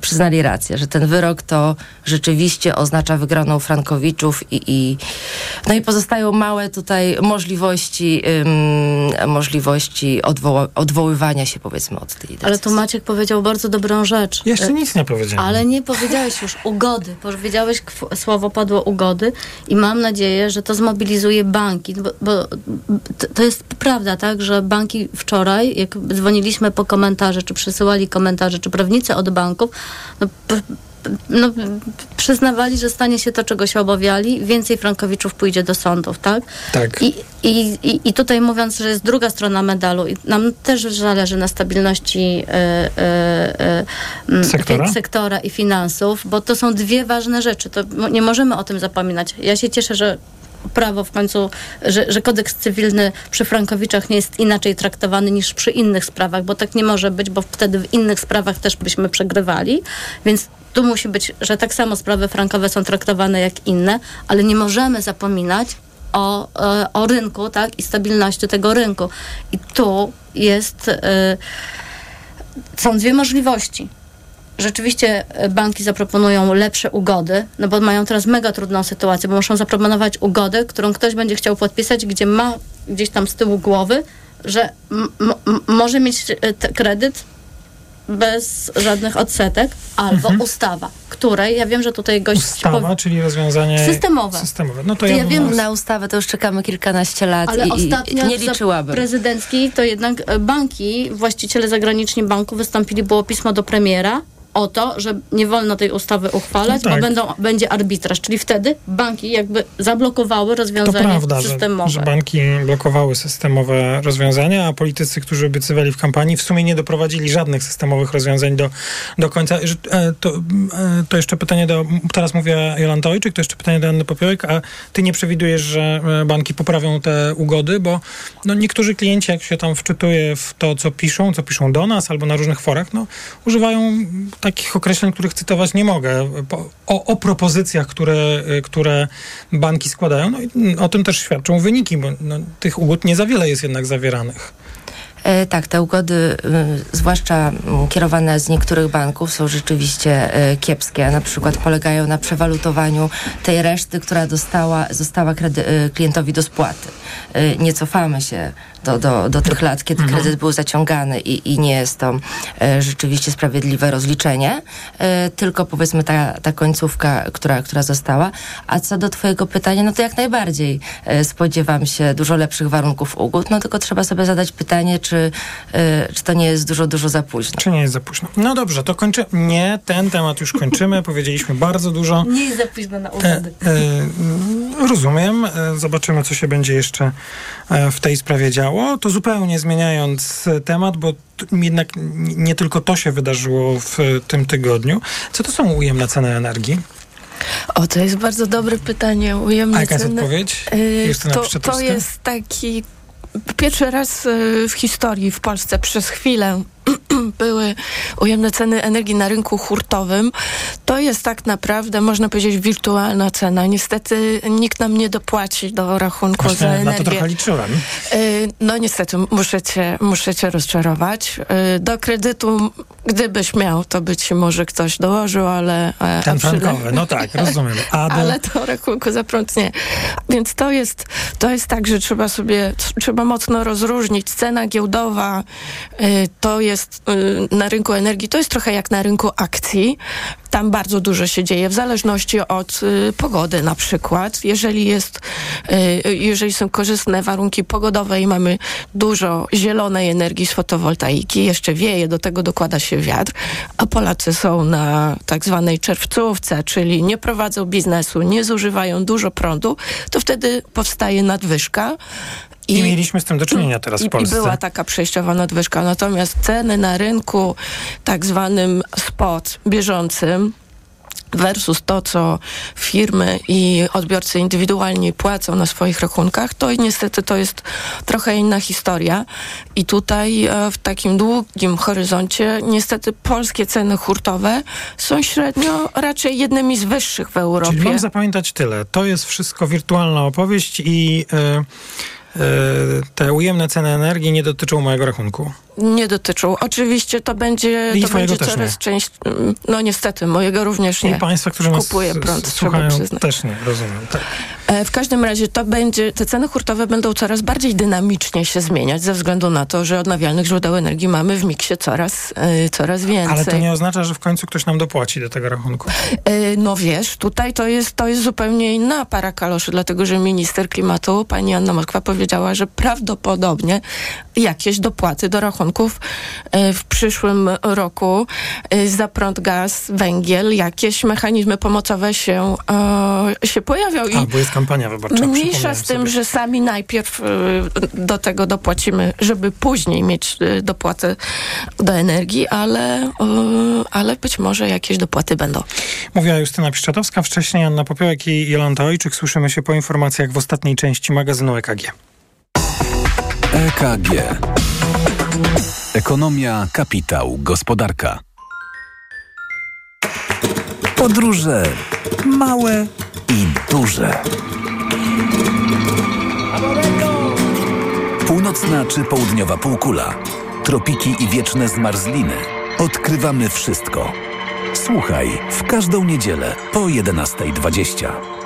przyznali rację, że ten wyrok to rzeczywiście oznacza wygraną Frankowiczów i, i no i pozostają małe tutaj możliwości ym, możliwości odwoła, odwoływania się powiedzmy od tej decyzji. Ale tu Maciek powiedział bardzo dobrą rzecz. Jeszcze nic nie powiedziałem. Ale nie powiedziałeś już ugody. Powiedziałeś słowo padło ugody i mam nadzieję, że to zmobilizuje banki, bo, bo to jest prawda, tak, że banki wczoraj, jak dzwoniliśmy po komentarze, czy przesyłali komentarze, czy prawnicy od banków, no, no, przyznawali, że stanie się to, czego się obawiali, więcej Frankowiczów pójdzie do sądów, tak? Tak. I, i, i tutaj mówiąc, że jest druga strona medalu i nam też zależy na stabilności y, y, y, sektora? sektora i finansów, bo to są dwie ważne rzeczy. To nie możemy o tym zapominać. Ja się cieszę, że prawo w końcu, że, że kodeks cywilny przy Frankowiczach nie jest inaczej traktowany niż przy innych sprawach, bo tak nie może być, bo wtedy w innych sprawach też byśmy przegrywali. Więc tu musi być, że tak samo sprawy frankowe są traktowane jak inne, ale nie możemy zapominać o, o, o rynku, tak, i stabilności tego rynku. I tu jest, y, są dwie możliwości rzeczywiście e, banki zaproponują lepsze ugody, no bo mają teraz mega trudną sytuację, bo muszą zaproponować ugodę, którą ktoś będzie chciał podpisać, gdzie ma gdzieś tam z tyłu głowy, że może mieć e, kredyt bez żadnych odsetek, albo mhm. ustawa, której ja wiem, że tutaj gość... Ustawa, czyli rozwiązanie systemowe. systemowe. No to ja, ja wiem, na ustawę to już czekamy kilkanaście lat ale i, ostatnio nie liczyłabym. prezydenckiej to jednak banki, właściciele zagraniczni banku wystąpili, było pismo do premiera, o to, że nie wolno tej ustawy uchwalać, No tak. bo będą, będzie arbitraż. Czyli wtedy banki jakby zablokowały To rozwiązania prawda, że, systemowe. że banki blokowały systemowe rozwiązania, a politycy, którzy obiecywali w kampanii, w sumie nie doprowadzili żadnych systemowych rozwiązań do, do końca. Że, e, To, e, to jeszcze pytanie do, teraz mówię Jolanta Ojczyk, to jeszcze pytanie do Anny Popiołek, a ty nie przewidujesz, że e, banki poprawią te ugody, bo no, niektórzy klienci, jak się tam wczytuje w to, co piszą, co piszą do nas albo na różnych forach, no, używają takich określeń, których cytować nie mogę, o, o propozycjach, które, y, które banki składają. No i o tym też świadczą wyniki, bo no, tych ugód nie za wiele jest jednak zawieranych. E, Tak, te ugody, y, zwłaszcza mm, kierowane z niektórych banków, są rzeczywiście e, kiepskie. Na przykład polegają na przewalutowaniu tej reszty, która dostała, została e, klientowi do spłaty. E, Nie cofamy się do, do, do tych lat, kiedy kredyt był zaciągany i, i nie jest to e, rzeczywiście sprawiedliwe rozliczenie, e, tylko powiedzmy ta, ta końcówka, która, która została. A co do twojego pytania, no to jak najbardziej e, spodziewam się dużo lepszych warunków ugód, no tylko trzeba sobie zadać pytanie, czy, e, czy to nie jest dużo, dużo za późno. Czy nie jest za późno? No dobrze, to kończę. Nie, ten temat już kończymy. Powiedzieliśmy bardzo dużo. Nie jest za późno na E, ugody. e, rozumiem. E, zobaczymy, co się będzie jeszcze e, w tej sprawie działo. To zupełnie zmieniając e, temat, bo jednak nie tylko to się wydarzyło w e, tym tygodniu. Co to są ujemne ceny energii? O, to jest bardzo dobre pytanie. Ujemne A jaka jest ceny. odpowiedź? Y, Justyna to, to jest taki pierwszy raz w historii w Polsce przez chwilę były ujemne ceny energii na rynku hurtowym. To jest tak naprawdę, można powiedzieć, wirtualna cena. Niestety nikt nam nie dopłaci do rachunku za Właśnie na energię. to trochę liczyłem. Y, No niestety, muszę cię, muszę cię rozczarować. Y, Do kredytu, gdybyś miał, to by ci może ktoś dołożył, ale... e, Ten frankowy, no tak, rozumiem. Do... ale to rachunku za prąd nie. Więc to jest, to jest tak, że trzeba sobie, trzeba mocno rozróżnić. Cena giełdowa y, to jest y, na rynku energii, to jest trochę jak na rynku akcji. Tam bardzo dużo się dzieje, w zależności od y, pogody na przykład. Jeżeli jest, y, jeżeli są korzystne warunki pogodowe i mamy dużo zielonej energii z fotowoltaiki, jeszcze wieje, do tego dokłada się wiatr, a Polacy są na tak zwanej czerwcówce, czyli nie prowadzą biznesu, nie zużywają dużo prądu, to wtedy powstaje nadwyżka. I mieliśmy z tym do czynienia teraz I, w I Polsce. była taka przejściowa nadwyżka. Natomiast ceny na rynku tak zwanym spot bieżącym versus to, co firmy i odbiorcy indywidualni płacą na swoich rachunkach, to niestety to jest trochę inna historia. I tutaj e, w takim długim horyzoncie niestety polskie ceny hurtowe są średnio raczej jednymi z wyższych w Europie. Czyli mam zapamiętać tyle. To jest wszystko wirtualna opowieść i e, te ujemne ceny energii nie dotyczą mojego rachunku. Nie dotyczą. Oczywiście to będzie, I to będzie coraz nie. część. No niestety, mojego również nie. I państwa, którzy s- prąd, s- trzeba słuchają, przyznać. też nie, rozumiem. Tak. E, W każdym razie to będzie, te ceny hurtowe będą coraz bardziej dynamicznie się zmieniać ze względu na to, że odnawialnych źródeł energii mamy w miksie coraz, e, coraz więcej. Ale to nie oznacza, że w końcu ktoś nam dopłaci do tego rachunku. E, No wiesz, tutaj to jest, to jest zupełnie inna para kaloszy, dlatego że minister klimatu, pani Anna Moskwa powiedziała, że prawdopodobnie jakieś dopłaty do rachunków e, w przyszłym roku e, za prąd, gaz, węgiel, jakieś mechanizmy pomocowe się, e, się pojawią. I A, bo jest kampania wyborcza. Mniejsza z tym, sobie. że sami najpierw do tego dopłacimy, żeby później mieć dopłaty do energii, ale, ale być może jakieś dopłaty będą. Mówiła Justyna Piszczatowska, wcześniej Anna Popiołek i Jolanta Ojczyk. Słyszymy się po informacjach w ostatniej części magazynu EKG. EKG. Ekonomia, kapitał, gospodarka. Podróże małe i duże. Północna czy południowa półkula, tropiki i wieczne zmarzliny. Odkrywamy wszystko. Słuchaj w każdą niedzielę po 11.20.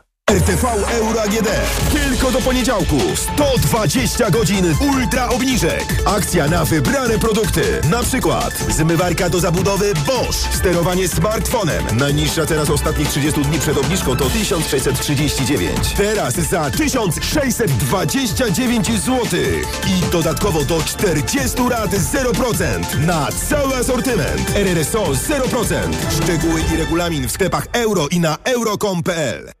RTV Euro AGD. Tylko do poniedziałku. 120 godzin ultra obniżek. Akcja na wybrane produkty. Na przykład zmywarka do zabudowy Bosch. Sterowanie smartfonem. Najniższa cena z ostatnich 30 dni przed obniżką to 1639. Teraz za 1629 zł. I dodatkowo do 40 rat 0% na cały asortyment. RRSO 0%. Szczegóły i regulamin w sklepach euro i na euro.com.pl.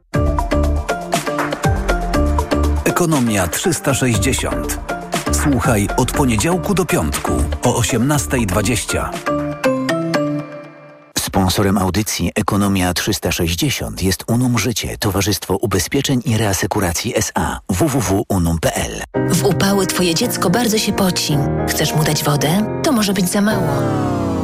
Ekonomia 360. Słuchaj od poniedziałku do piątku o 18.20. Sponsorem audycji Ekonomia 360 jest Unum Życie, Towarzystwo Ubezpieczeń i Reasekuracji SA www.unum.pl. W upały twoje dziecko bardzo się poci. Chcesz mu dać wodę? To może być za mało.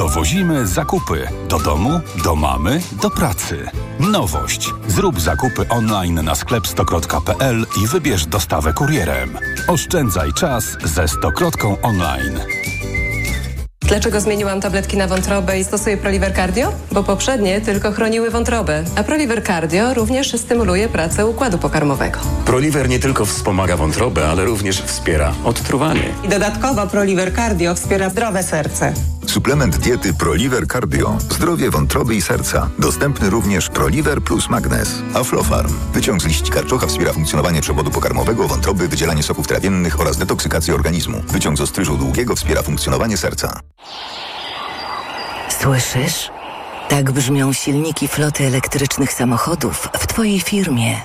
Dowozimy zakupy do domu, do mamy, do pracy. Nowość. Zrób zakupy online na sklep stokrot.pl i wybierz dostawę kurierem. Oszczędzaj czas ze Stokrotką online. Dlaczego zmieniłam tabletki na wątrobę i stosuję Proliver Cardio? Bo poprzednie tylko chroniły wątrobę, a Proliver Cardio również stymuluje pracę układu pokarmowego. Proliver nie tylko wspomaga wątrobę, ale również wspiera odtruwanie. I dodatkowo Proliver Cardio wspiera zdrowe serce. Suplement diety Proliver Cardio. Zdrowie wątroby i serca. Dostępny również Proliver plus Magnes. Aflofarm. Wyciąg z liści karczocha wspiera funkcjonowanie przewodu pokarmowego, wątroby, wydzielanie soków trawiennych oraz detoksykację organizmu. Wyciąg z ostryżu długiego wspiera funkcjonowanie serca. Słyszysz? Tak brzmią silniki floty elektrycznych samochodów w Twojej firmie.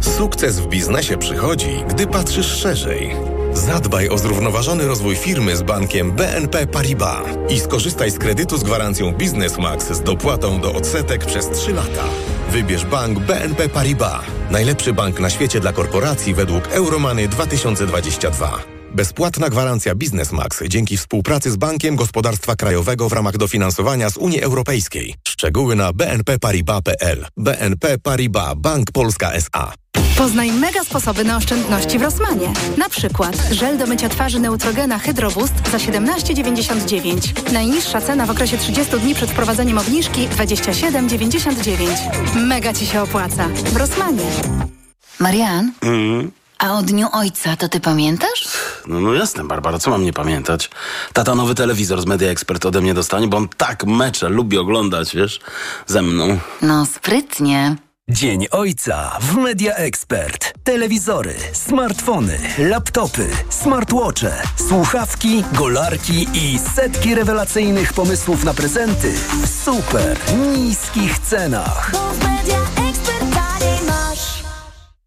Sukces w biznesie przychodzi, gdy patrzysz szerzej. Zadbaj o zrównoważony rozwój firmy z bankiem BNP Paribas i skorzystaj z kredytu z gwarancją Biznes Max z dopłatą do odsetek przez 3 lata. Wybierz bank BNP Paribas. Najlepszy bank na świecie dla korporacji według Euromany 2022. Bezpłatna gwarancja Biznes Max dzięki współpracy z Bankiem Gospodarstwa Krajowego w ramach dofinansowania z Unii Europejskiej. Szczegóły na bnpparibas.pl. BNP Paribas Bank Polska S.A. Poznaj mega sposoby na oszczędności w Rosmanie. Na przykład żel do mycia twarzy Neutrogena Hydroboost za 17,99. Najniższa cena w okresie 30 dni przed wprowadzeniem obniżki 27,99. Mega Ci się opłaca. W Rosmanie. Marian, Mm. A o Dniu Ojca to Ty pamiętasz? No, no jasne, Barbara, co mam nie pamiętać? Tata nowy telewizor z Media Expert ode mnie dostanie, bo on tak mecze lubi oglądać, wiesz, ze mną. No sprytnie. Dzień Ojca w Media Expert. Telewizory, smartfony, laptopy, smartwatche, słuchawki, golarki i setki rewelacyjnych pomysłów na prezenty w super niskich cenach.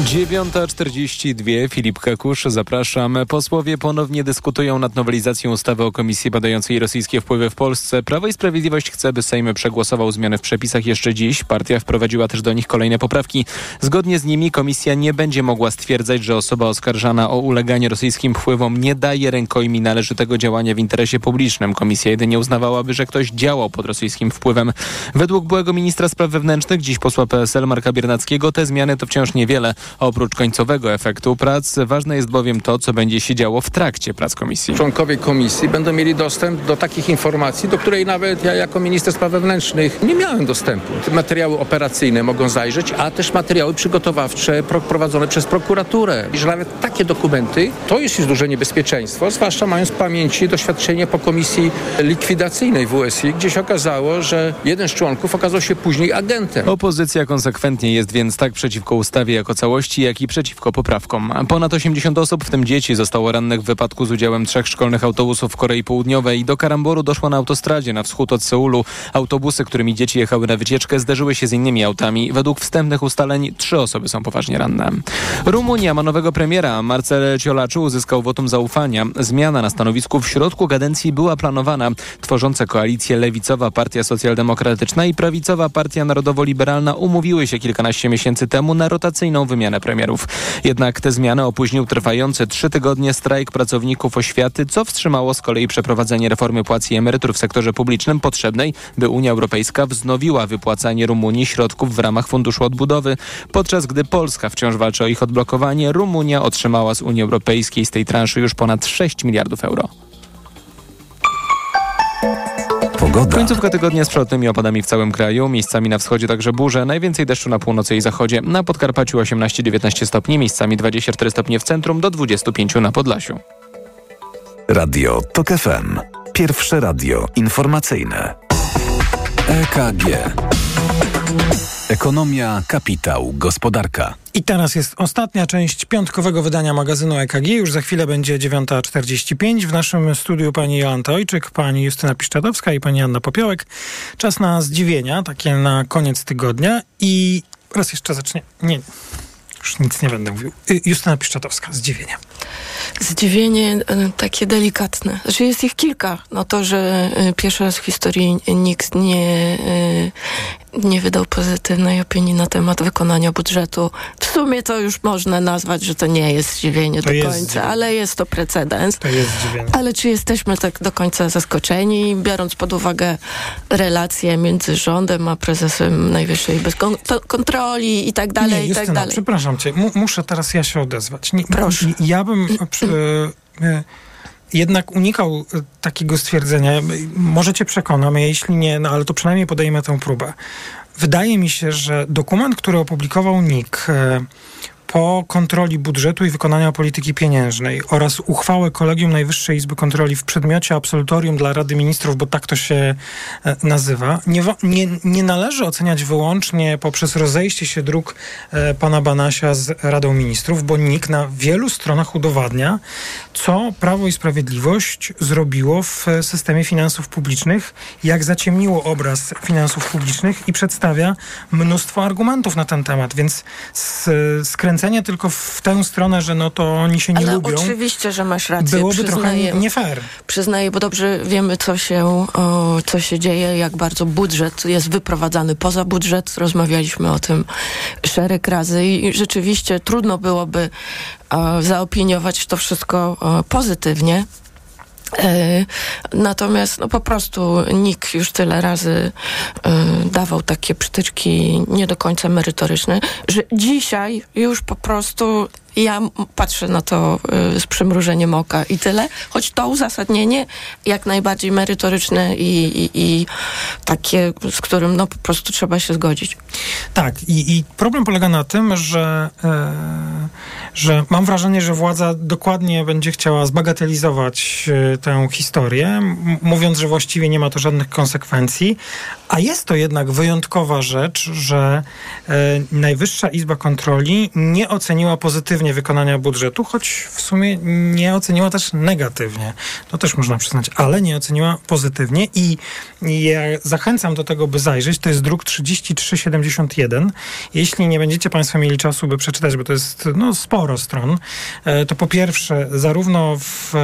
9.42, Filip Kakusz, zapraszam. Posłowie ponownie dyskutują nad nowelizacją ustawy o Komisji badającej rosyjskie wpływy w Polsce. Prawo i Sprawiedliwość chce, by Sejm przegłosował zmiany w przepisach jeszcze dziś. Partia wprowadziła też do nich kolejne poprawki. Zgodnie z nimi komisja nie będzie mogła stwierdzać, że osoba oskarżana o uleganie rosyjskim wpływom nie daje rękojmi należytego działania w interesie publicznym. Komisja jedynie uznawałaby, że ktoś działał pod rosyjskim wpływem. Według byłego ministra spraw wewnętrznych, dziś posła PSL Marka Biernackiego, te zmiany to wciąż niewiele. Oprócz końcowego efektu prac, ważne jest bowiem to, co będzie się działo w trakcie prac komisji. Członkowie komisji będą mieli dostęp do takich informacji, do której nawet ja jako minister spraw wewnętrznych nie miałem dostępu. Te materiały operacyjne mogą zajrzeć, a też materiały przygotowawcze prowadzone przez prokuraturę. I że nawet takie dokumenty to jest już duże niebezpieczeństwo, zwłaszcza mając w pamięci doświadczenie po komisji likwidacyjnej WSI, gdzie się okazało, że jeden z członków okazał się później agentem. Opozycja konsekwentnie jest więc tak przeciwko ustawie jako całości, jak i przeciwko poprawkom. Ponad 80 osób, w tym dzieci, zostało rannych w wypadku z udziałem trzech szkolnych autobusów w Korei Południowej. Do karamboru doszło na autostradzie na wschód od Seulu. Autobusy, którymi dzieci jechały na wycieczkę, zderzyły się z innymi autami. Według wstępnych ustaleń trzy osoby są poważnie ranne. Rumunia ma nowego premiera. Marcel Ciolaczu uzyskał wotum zaufania. Zmiana na stanowisku w środku kadencji była planowana. Tworzące koalicję Lewicowa Partia Socjaldemokratyczna i Prawicowa Partia Narodowo-Liberalna umówiły się kilkanaście miesięcy temu na rotacyjną wymianę premierów. Jednak te zmiany opóźnił trwający trzy tygodnie strajk pracowników oświaty, co wstrzymało z kolei przeprowadzenie reformy płac i emerytur w sektorze publicznym potrzebnej, by Unia Europejska wznowiła wypłacanie Rumunii środków w ramach Funduszu Odbudowy. Podczas gdy Polska wciąż walczy o ich odblokowanie, Rumunia otrzymała z Unii Europejskiej z tej transzy już ponad 6 miliardów euro. Pogoda. Końcówka tygodnia z przelotnymi opadami w całym kraju. Miejscami na wschodzie także burze. Najwięcej deszczu na północy i zachodzie. Na Podkarpaciu 18-19 stopni, miejscami 24 stopnie w centrum do 25 na Podlasiu. Radio TOK FM. Pierwsze radio informacyjne. EKG. Ekonomia, kapitał, gospodarka. I teraz jest ostatnia część piątkowego wydania magazynu EKG. Już za chwilę będzie 9.45. W naszym studiu pani Jolanta Ojczyk, pani Justyna Piszczatowska i pani Anna Popiołek. Czas na zdziwienia, takie na koniec tygodnia. I raz jeszcze zacznie. Nie, już nic nie będę mówił. Y, Justyna Piszczatowska, zdziwienia. Zdziwienie y, takie delikatne. Znaczy jest ich kilka. No to, że y, pierwszy raz w historii nikt nie, nie wydał pozytywnej opinii na temat wykonania budżetu. W sumie to już można nazwać, że to nie jest zdziwienie To do końca, ale jest to precedens. To jest zdziwienie. Ale czy jesteśmy tak do końca zaskoczeni, biorąc pod uwagę relacje między rządem a prezesem Najwyższej Izby Kon- Kontroli i tak dalej, nie, i tak dalej. przepraszam cię. Mu, muszę teraz ja się odezwać. Nie, Proszę. Ja bym e, przy, e, jednak unikał e, takiego stwierdzenia. Może cię przekonam, jeśli nie, no ale to przynajmniej podejmę tę próbę. Wydaje mi się, że dokument, który opublikował NIK e, po kontroli budżetu i wykonania polityki pieniężnej oraz uchwałę Kolegium Najwyższej Izby Kontroli w przedmiocie absolutorium dla Rady Ministrów, bo tak to się e, nazywa, nie, nie, nie należy oceniać wyłącznie poprzez rozejście się dróg pana Banasia z Radą Ministrów, bo NIK na wielu stronach udowadnia, co Prawo i Sprawiedliwość zrobiło w e, systemie finansów publicznych, jak zaciemniło obraz finansów publicznych i przedstawia mnóstwo argumentów na ten temat, więc skręcenie tylko w tę stronę, że no to oni się nie Ale lubią, oczywiście, że masz rację. byłoby trochę przyznaję. nie fair. Przyznaję, bo dobrze wiemy, co się, o, co się dzieje, jak bardzo budżet jest wyprowadzany poza budżet. Rozmawialiśmy o tym szereg razy i rzeczywiście trudno byłoby zaopiniować to wszystko o, pozytywnie. E, Natomiast no po prostu nikt już tyle razy e, dawał takie przytyczki nie do końca merytoryczne, że dzisiaj już po prostu ja patrzę na to e, z przymrużeniem oka i tyle, choć to uzasadnienie jak najbardziej merytoryczne i, i, i takie, z którym no po prostu trzeba się zgodzić. Tak, i, i problem polega na tym, że, e, że mam wrażenie, że władza dokładnie będzie chciała zbagatelizować e, tę historię, m- mówiąc, że właściwie nie ma to żadnych konsekwencji, a jest to jednak wyjątkowa rzecz, że e, Najwyższa Izba Kontroli nie oceniła pozytywnie wykonania budżetu, choć w sumie nie oceniła też negatywnie. To też można przyznać, ale nie oceniła pozytywnie i ja zachęcam do tego, by zajrzeć. To jest druk 3371. Jeśli nie będziecie Państwo mieli czasu, by przeczytać, bo to jest no, sporo stron, e, to po pierwsze, zarówno w,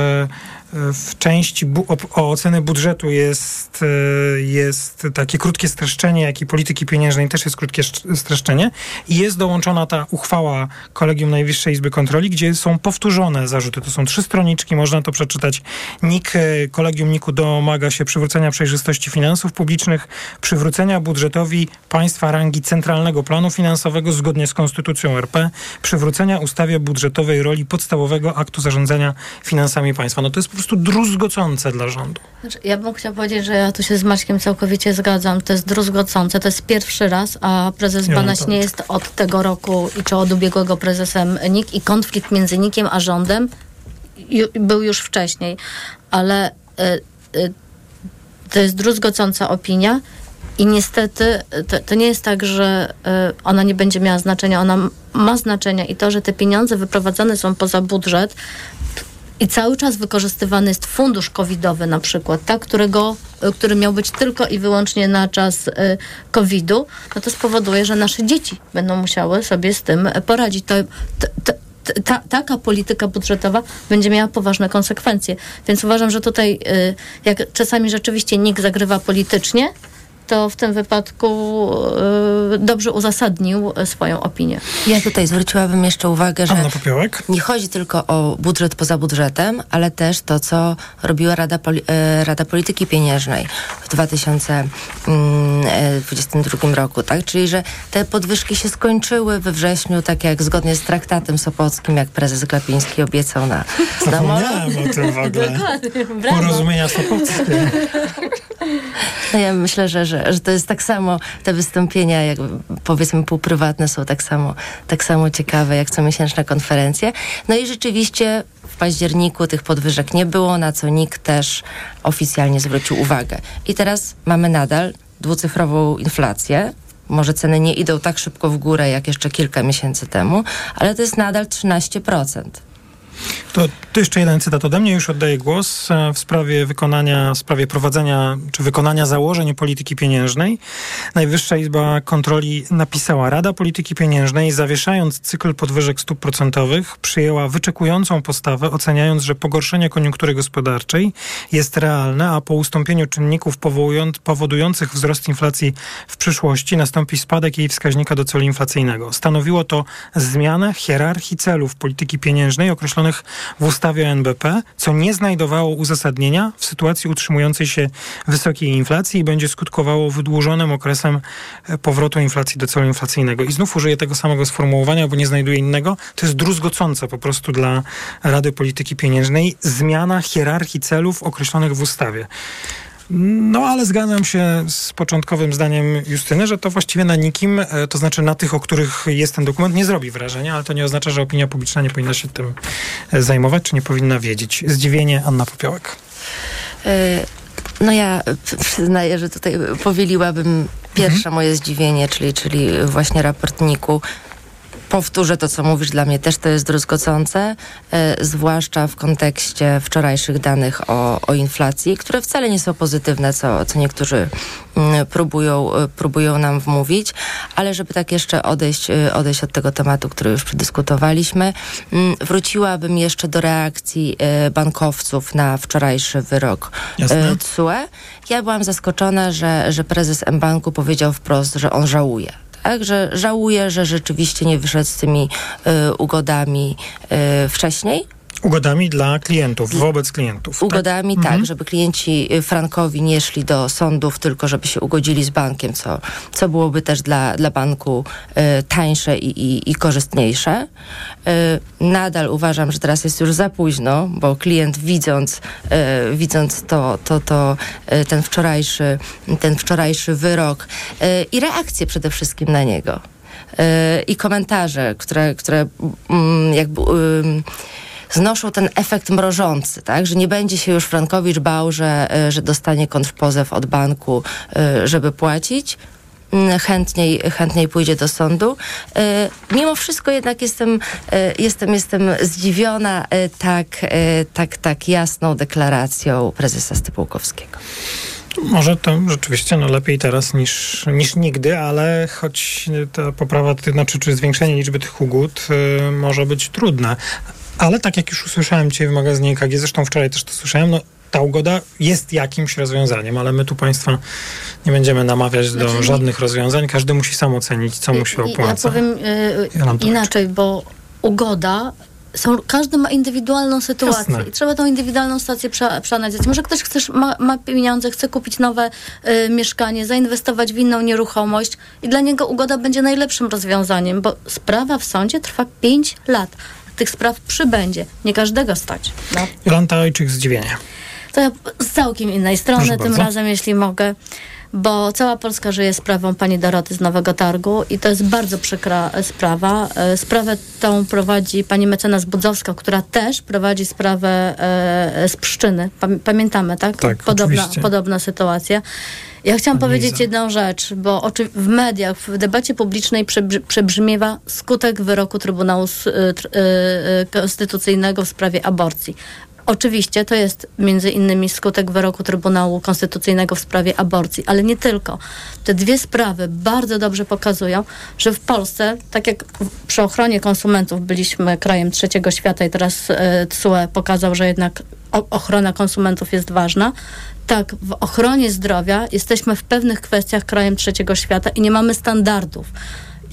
w części o, oceny budżetu jest, e, jest takie krótkie streszczenie, jak i polityki pieniężnej też jest krótkie szcz- streszczenie. I jest dołączona ta uchwała Kolegium Najwyższej Izby Kontroli, gdzie są powtórzone zarzuty. To są trzy stroniczki, można to przeczytać. NIK, e, Kolegium NIK-u domaga się przywrócenia przejrzystości finansów publicznych, przywrócenia budżetowi państwa rangi centralnego planu finansowego zgodnie z Konstytucją RP, przywrócenia ustawie budżetowej roli podstawowego aktu zarządzania finansami państwa. No to jest prostu druzgocące dla rządu. Znaczy, ja bym chciała powiedzieć, że ja tu się z Maćkiem całkowicie zgadzam. To jest druzgocące. To jest pierwszy raz, a prezes Ja Banaś tak. nie jest od tego roku i czy od ubiegłego prezesem NIK i konflikt między NIK-iem a rządem ju, był już wcześniej. Ale y, y, to jest druzgocąca opinia i niestety y, to, to nie jest tak, że y, ona nie będzie miała znaczenia. Ona ma znaczenie i to, że te pieniądze wyprowadzane są poza budżet, i cały czas wykorzystywany jest fundusz covidowy na przykład, tak, którego, y, który miał być tylko i wyłącznie na czas y, covidu, no to spowoduje, że nasze dzieci będą musiały sobie z tym poradzić. To, to, to, ta, taka polityka budżetowa będzie miała poważne konsekwencje. Więc uważam, że tutaj y, jak czasami rzeczywiście nikt zagrywa politycznie, to w tym wypadku y, dobrze uzasadnił swoją opinię. Ja tutaj zwróciłabym jeszcze uwagę, że nie chodzi tylko o budżet poza budżetem, ale też to, co robiła Rada, Poli- e, Rada Polityki Pieniężnej w 2022 roku, tak? Czyli, że te podwyżki się skończyły we wrześniu, tak jak zgodnie z traktatem sopockim, jak prezes Glapiński obiecał na. Zapomniałem o tym w ogóle. Dokładnie, brawo. Porozumienia Sopockie. No ja myślę, że, że, że to jest tak samo, te wystąpienia, jak powiedzmy półprywatne są tak samo, tak samo ciekawe jak comiesięczne konferencje. No i rzeczywiście w październiku tych podwyżek nie było, na co nikt też oficjalnie zwrócił uwagę. I teraz mamy nadal dwucyfrową inflację. Może ceny nie idą tak szybko w górę jak jeszcze kilka miesięcy temu, ale to jest nadal 13%. To, to jeszcze jeden cytat ode mnie. Już oddaję głos e, w sprawie wykonania, w sprawie prowadzenia czy wykonania założeń polityki pieniężnej. Najwyższa Izba Kontroli napisała, Rada Polityki Pieniężnej zawieszając cykl podwyżek stóp procentowych przyjęła wyczekującą postawę, oceniając, że pogorszenie koniunktury gospodarczej jest realne, a po ustąpieniu czynników powodujących wzrost inflacji w przyszłości nastąpi spadek jej wskaźnika do celu inflacyjnego. Stanowiło to zmianę hierarchii celów polityki pieniężnej w ustawie o NBP, co nie znajdowało uzasadnienia w sytuacji utrzymującej się wysokiej inflacji i będzie skutkowało wydłużonym okresem e, powrotu inflacji do celu inflacyjnego. I znów użyję tego samego sformułowania, bo nie znajduję innego. To jest druzgocące po prostu dla Rady Polityki Pieniężnej zmiana hierarchii celów określonych w ustawie. No, ale zgadzam się z początkowym zdaniem Justyny, że to właściwie na nikim, e, to znaczy na tych, o których jest ten dokument, nie zrobi wrażenia, ale to nie oznacza, że opinia publiczna nie powinna się tym e, zajmować, czy nie powinna wiedzieć. Zdziwienie, Anna Popiołek. Y, No ja przyznaję, że tutaj powieliłabym pierwsze moje zdziwienie, czyli, czyli właśnie raportniku. Powtórzę to, co mówisz, dla mnie też to jest druzgocące, e, zwłaszcza w kontekście wczorajszych danych o, o inflacji, które wcale nie są pozytywne, co, co niektórzy mm, próbują, e, próbują nam wmówić, ale żeby tak jeszcze odejść, e, odejść od tego tematu, który już przedyskutowaliśmy, mm, wróciłabym jeszcze do reakcji bankowców na wczorajszy wyrok Jasne. e, TSUE. Ja byłam zaskoczona, że, że prezes M-Banku powiedział wprost, że on żałuje. Tak, że żałuje, że rzeczywiście nie wyszedł z tymi e, ugodami e, wcześniej. Ugodami dla klientów, wobec klientów. Ugodami, tak, Mhm. żeby klienci y, frankowi nie szli do sądów, tylko żeby się ugodzili z bankiem, co, co byłoby też dla, dla banku y, tańsze i, i, i korzystniejsze. Y, nadal uważam, że teraz jest już za późno, bo klient widząc, y, widząc to, to, to y, ten, wczorajszy, ten wczorajszy wyrok y, i reakcję przede wszystkim na niego. I komentarze, które, które mm, jakby. Znoszą ten efekt mrożący, tak? Że nie będzie się już Frankowicz bał, że, e, że dostanie kontrpozew od banku, e, żeby płacić. Mm, Chętniej, chętniej pójdzie do sądu. E, Mimo wszystko jednak jestem, jestem, jestem zdziwiona tak, tak, tak jasną deklaracją prezesa Stypułkowskiego. Może to rzeczywiście no, lepiej teraz niż, niż nigdy, ale choć ta poprawa, znaczy, czy zwiększenie liczby tych ugód y, może być trudne. Ale tak jak już usłyszałem dzisiaj w magazynie EKG, zresztą wczoraj też to słyszałem, no ta ugoda jest jakimś rozwiązaniem, ale my tu Państwa nie będziemy namawiać do Znaczy, żadnych rozwiązań. Każdy musi sam ocenić, co mu się opłaca. Ja powiem y, mam to inaczej, bo ugoda. Są, każdy ma indywidualną sytuację Jasne. i trzeba tą indywidualną sytuację prze, przeanalizować. Może ktoś ma, ma pieniądze, chce kupić nowe y, mieszkanie, zainwestować w inną nieruchomość i dla niego ugoda będzie najlepszym rozwiązaniem, bo sprawa w sądzie trwa 5 lat. Tych spraw przybędzie. Nie każdego stać. No. Jolanta Ojczyk, zdziwienie. To ja z całkiem innej strony Proszę tym bardzo. razem, jeśli mogę, bo cała Polska żyje sprawą pani Doroty z Nowego Targu i to jest bardzo przykra e, sprawa. E, Sprawę tą prowadzi pani mecenas Budzowska, która też prowadzi sprawę e, z Pszczyny. Pam- Pamiętamy, tak? Tak, podobna, oczywiście. podobna sytuacja. Ja chciałam powiedzieć jedną rzecz, bo w mediach, w debacie publicznej przebrzmiewa skutek wyroku Trybunału Konstytucyjnego w sprawie aborcji. Oczywiście to jest między innymi skutek wyroku Trybunału Konstytucyjnego w sprawie aborcji, ale nie tylko. Te dwie sprawy bardzo dobrze pokazują, że w Polsce, tak jak przy ochronie konsumentów byliśmy krajem trzeciego świata i teraz e, TSUE pokazał, że jednak ochrona konsumentów jest ważna, tak w ochronie zdrowia jesteśmy w pewnych kwestiach krajem trzeciego świata i nie mamy standardów.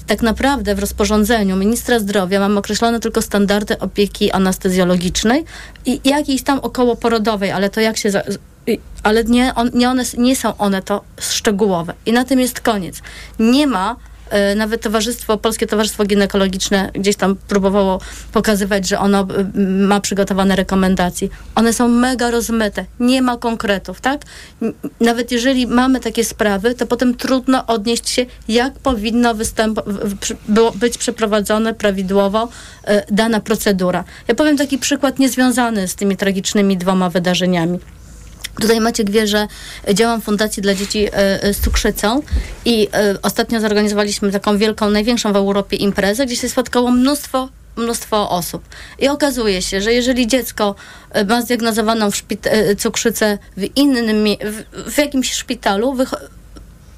Tak naprawdę w rozporządzeniu ministra zdrowia mamy określone tylko standardy opieki anestezjologicznej i jakiejś tam okołoporodowej, ale to jak się. Za, ale nie, on, nie, one, nie są one to szczegółowe. I na tym jest koniec. Nie ma nawet towarzystwo, Polskie Towarzystwo Ginekologiczne gdzieś tam próbowało pokazywać, że ono e, ma przygotowane rekomendacje. One są mega rozmyte. Nie ma konkretów, tak? Nawet jeżeli mamy takie sprawy, to potem trudno odnieść się, jak powinno występ, być przeprowadzone prawidłowo e, dana procedura. Ja powiem taki przykład niezwiązany z tymi tragicznymi dwoma wydarzeniami. Tutaj Maciek wie, że działam w Fundacji dla Dzieci e, e, z Cukrzycą i e, ostatnio zorganizowaliśmy taką wielką, największą w Europie imprezę, gdzie się spotkało mnóstwo mnóstwo osób. I okazuje się, że jeżeli dziecko ma zdiagnozowaną cukrzycę w innym, w, w jakimś szpitalu,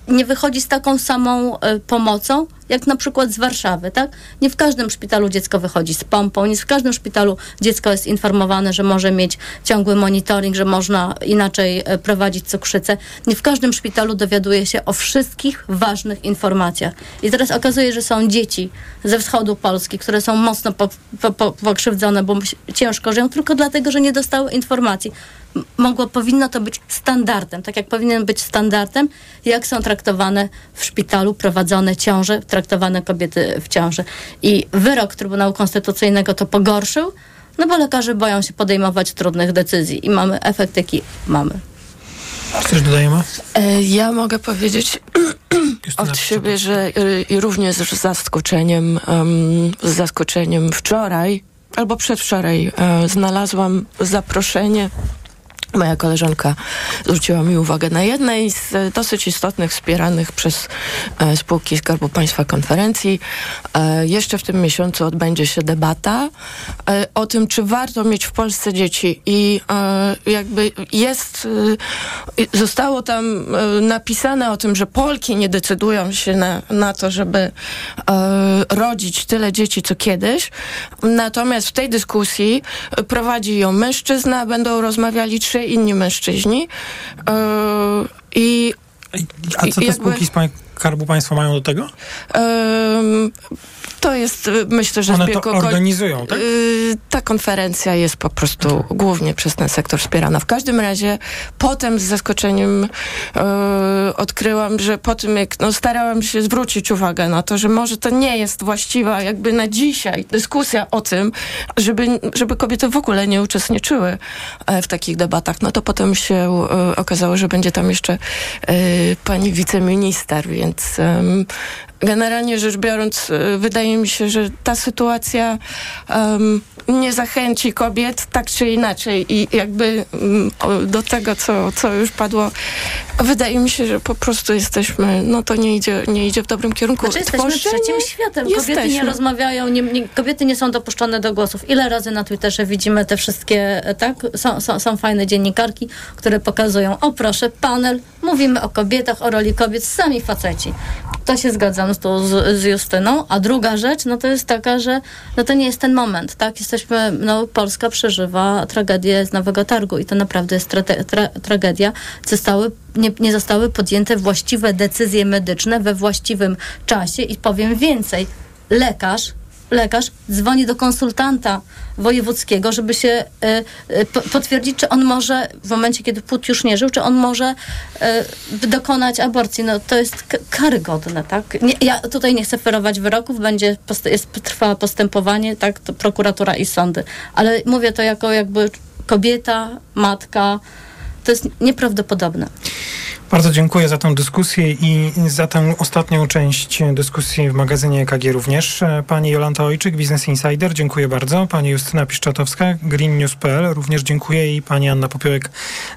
nie wychodzi z taką samą e, pomocą, jak na przykład z Warszawy, tak? Nie w każdym szpitalu dziecko wychodzi z pompą, nie w każdym szpitalu dziecko jest informowane, że może mieć ciągły monitoring, że można inaczej e, prowadzić cukrzycę. Nie w każdym szpitalu dowiaduje się o wszystkich ważnych informacjach. I teraz okazuje, że są dzieci ze wschodu Polski, które są mocno po, po, po, pokrzywdzone, bo ciężko żyją, tylko dlatego, że nie dostały informacji mogło, powinno to być standardem, tak jak powinien być standardem, jak są traktowane w szpitalu prowadzone ciąże, traktowane kobiety w ciąży. I wyrok Trybunału Konstytucyjnego to pogorszył, no bo lekarze boją się podejmować trudnych decyzji i mamy efekt, jaki mamy. Coś dodajemy? E, Ja mogę powiedzieć od siebie, że i również z zaskoczeniem, em, z zaskoczeniem wczoraj albo przedwczoraj e, znalazłam zaproszenie. Moja koleżanka zwróciła mi uwagę na jednej z dosyć istotnych, wspieranych przez e, spółki Skarbu Państwa konferencji. E, jeszcze w tym miesiącu odbędzie się debata e, o tym, czy warto mieć w Polsce dzieci. I jakby jest, zostało tam napisane o tym, że Polki nie decydują się na, na to, żeby rodzić tyle dzieci, co kiedyś. Natomiast w tej dyskusji prowadzi ją mężczyzna, będą rozmawiali trzy inni mężczyźni. E, I A co te jakby- spółki Skarbu Państwa mają do tego? To jest, y, myślę, że One to organizują, tak? Y, Ta konferencja jest po prostu głównie przez ten sektor wspierana. W każdym razie potem z zaskoczeniem y, odkryłam, że po tym jak no, starałam się zwrócić uwagę na to, że może to nie jest właściwa jakby na dzisiaj dyskusja o tym, żeby, żeby kobiety w ogóle nie uczestniczyły e, w takich debatach. No to potem się e, okazało, że będzie tam jeszcze e, pani wiceminister, więc generalnie rzecz biorąc, e, wydaje mi się, że ta sytuacja em, nie zachęci kobiet tak czy inaczej i jakby o, do tego, co, co już padło, wydaje mi się, że po prostu jesteśmy, no to nie idzie, nie idzie w dobrym kierunku. Znaczy jesteśmy Tworzenie- trzecim światem. Kobiety nie rozmawiają, nie, nie, kobiety nie są dopuszczone do głosów. Ile razy na Twitterze widzimy te wszystkie, e, tak? Są, są, są fajne dziennikarki, które pokazują, o proszę, panel, mówimy o kobietach, o roli kobiet, sami faceci. To się zgadzam. Z, z Justyną, a druga rzecz, no to jest taka, że no to nie jest ten moment, tak? Jesteśmy, no Polska przeżywa tragedię z Nowego Targu i to naprawdę jest tra tra tragedia. Zostały, nie, nie zostały podjęte właściwe decyzje medyczne we właściwym czasie i powiem więcej, lekarz lekarz dzwoni do konsultanta wojewódzkiego, żeby się y, y, potwierdzić, czy on może, w momencie, kiedy płód już nie żył, czy on może y, dokonać aborcji. No to jest karygodne, tak? Nie, ja tutaj nie chcę ferować wyroków, będzie, jest, trwa postępowanie, tak, to prokuratura i sądy. Ale mówię to jako jakby kobieta, matka, to jest nieprawdopodobne. Bardzo dziękuję za tę dyskusję i za tę ostatnią część dyskusji w magazynie EKG również. Pani Jolanta Ojczyk, Business Insider, dziękuję bardzo. Pani Justyna Piszczatowska, Green News.pl, również dziękuję i pani Anna Popiołek,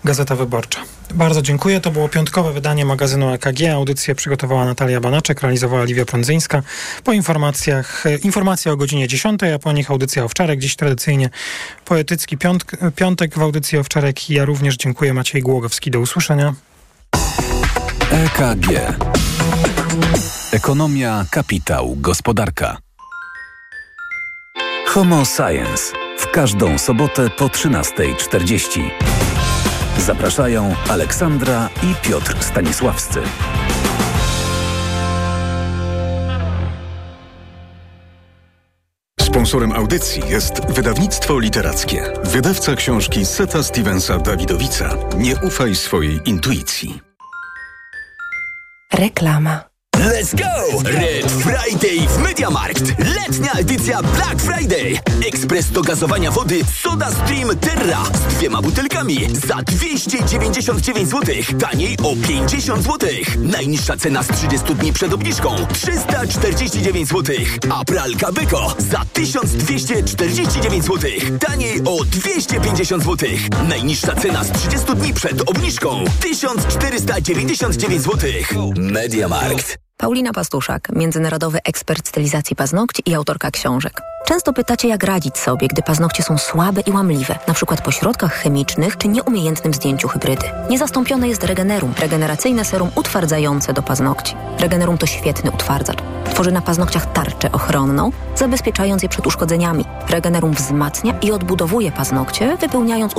Gazeta Wyborcza. Bardzo dziękuję. To było piątkowe wydanie magazynu EKG. Audycję przygotowała Natalia Banaczek, realizowała Liwia Prądzyńska. Po informacjach, informacja o godzinie 10, a po nich audycja Owczarek. Dziś tradycyjnie poetycki piątek, piątek w audycji Owczarek. Ja również dziękuję. Maciej Głogowski. Do usłyszenia. EKG. Ekonomia, kapitał, gospodarka. Homo Science. W każdą sobotę po 13.40. Zapraszają Aleksandra i Piotr Stanisławscy. Sponsorem audycji jest wydawnictwo literackie. Wydawca książki Seta Stevensa Dawidowica. Nie ufaj swojej intuicji. Reklama. Let's go! Red Friday w Mediamarkt. Letnia edycja Black Friday. Ekspres do gazowania wody Soda Stream Terra z dwiema butelkami za 299 zł. Taniej o 50 zł. Najniższa cena z 30 dni przed obniżką 349 zł. A pralka Beko za 1249 zł. Taniej o 250 zł. Najniższa cena z 30 dni przed obniżką 1499 zł. Mediamarkt. Paulina Pastuszak, międzynarodowy ekspert stylizacji paznokci i autorka książek. Często pytacie, jak radzić sobie, gdy paznokcie są słabe i łamliwe, przykład po środkach chemicznych czy nieumiejętnym zdjęciu hybrydy. Niezastąpione jest Regenerum, regeneracyjne serum utwardzające do paznokci. Regenerum to świetny utwardzacz. Tworzy na paznokciach tarczę ochronną, zabezpieczając je przed uszkodzeniami. Regenerum wzmacnia i odbudowuje paznokcie, wypełniając uszkodzenia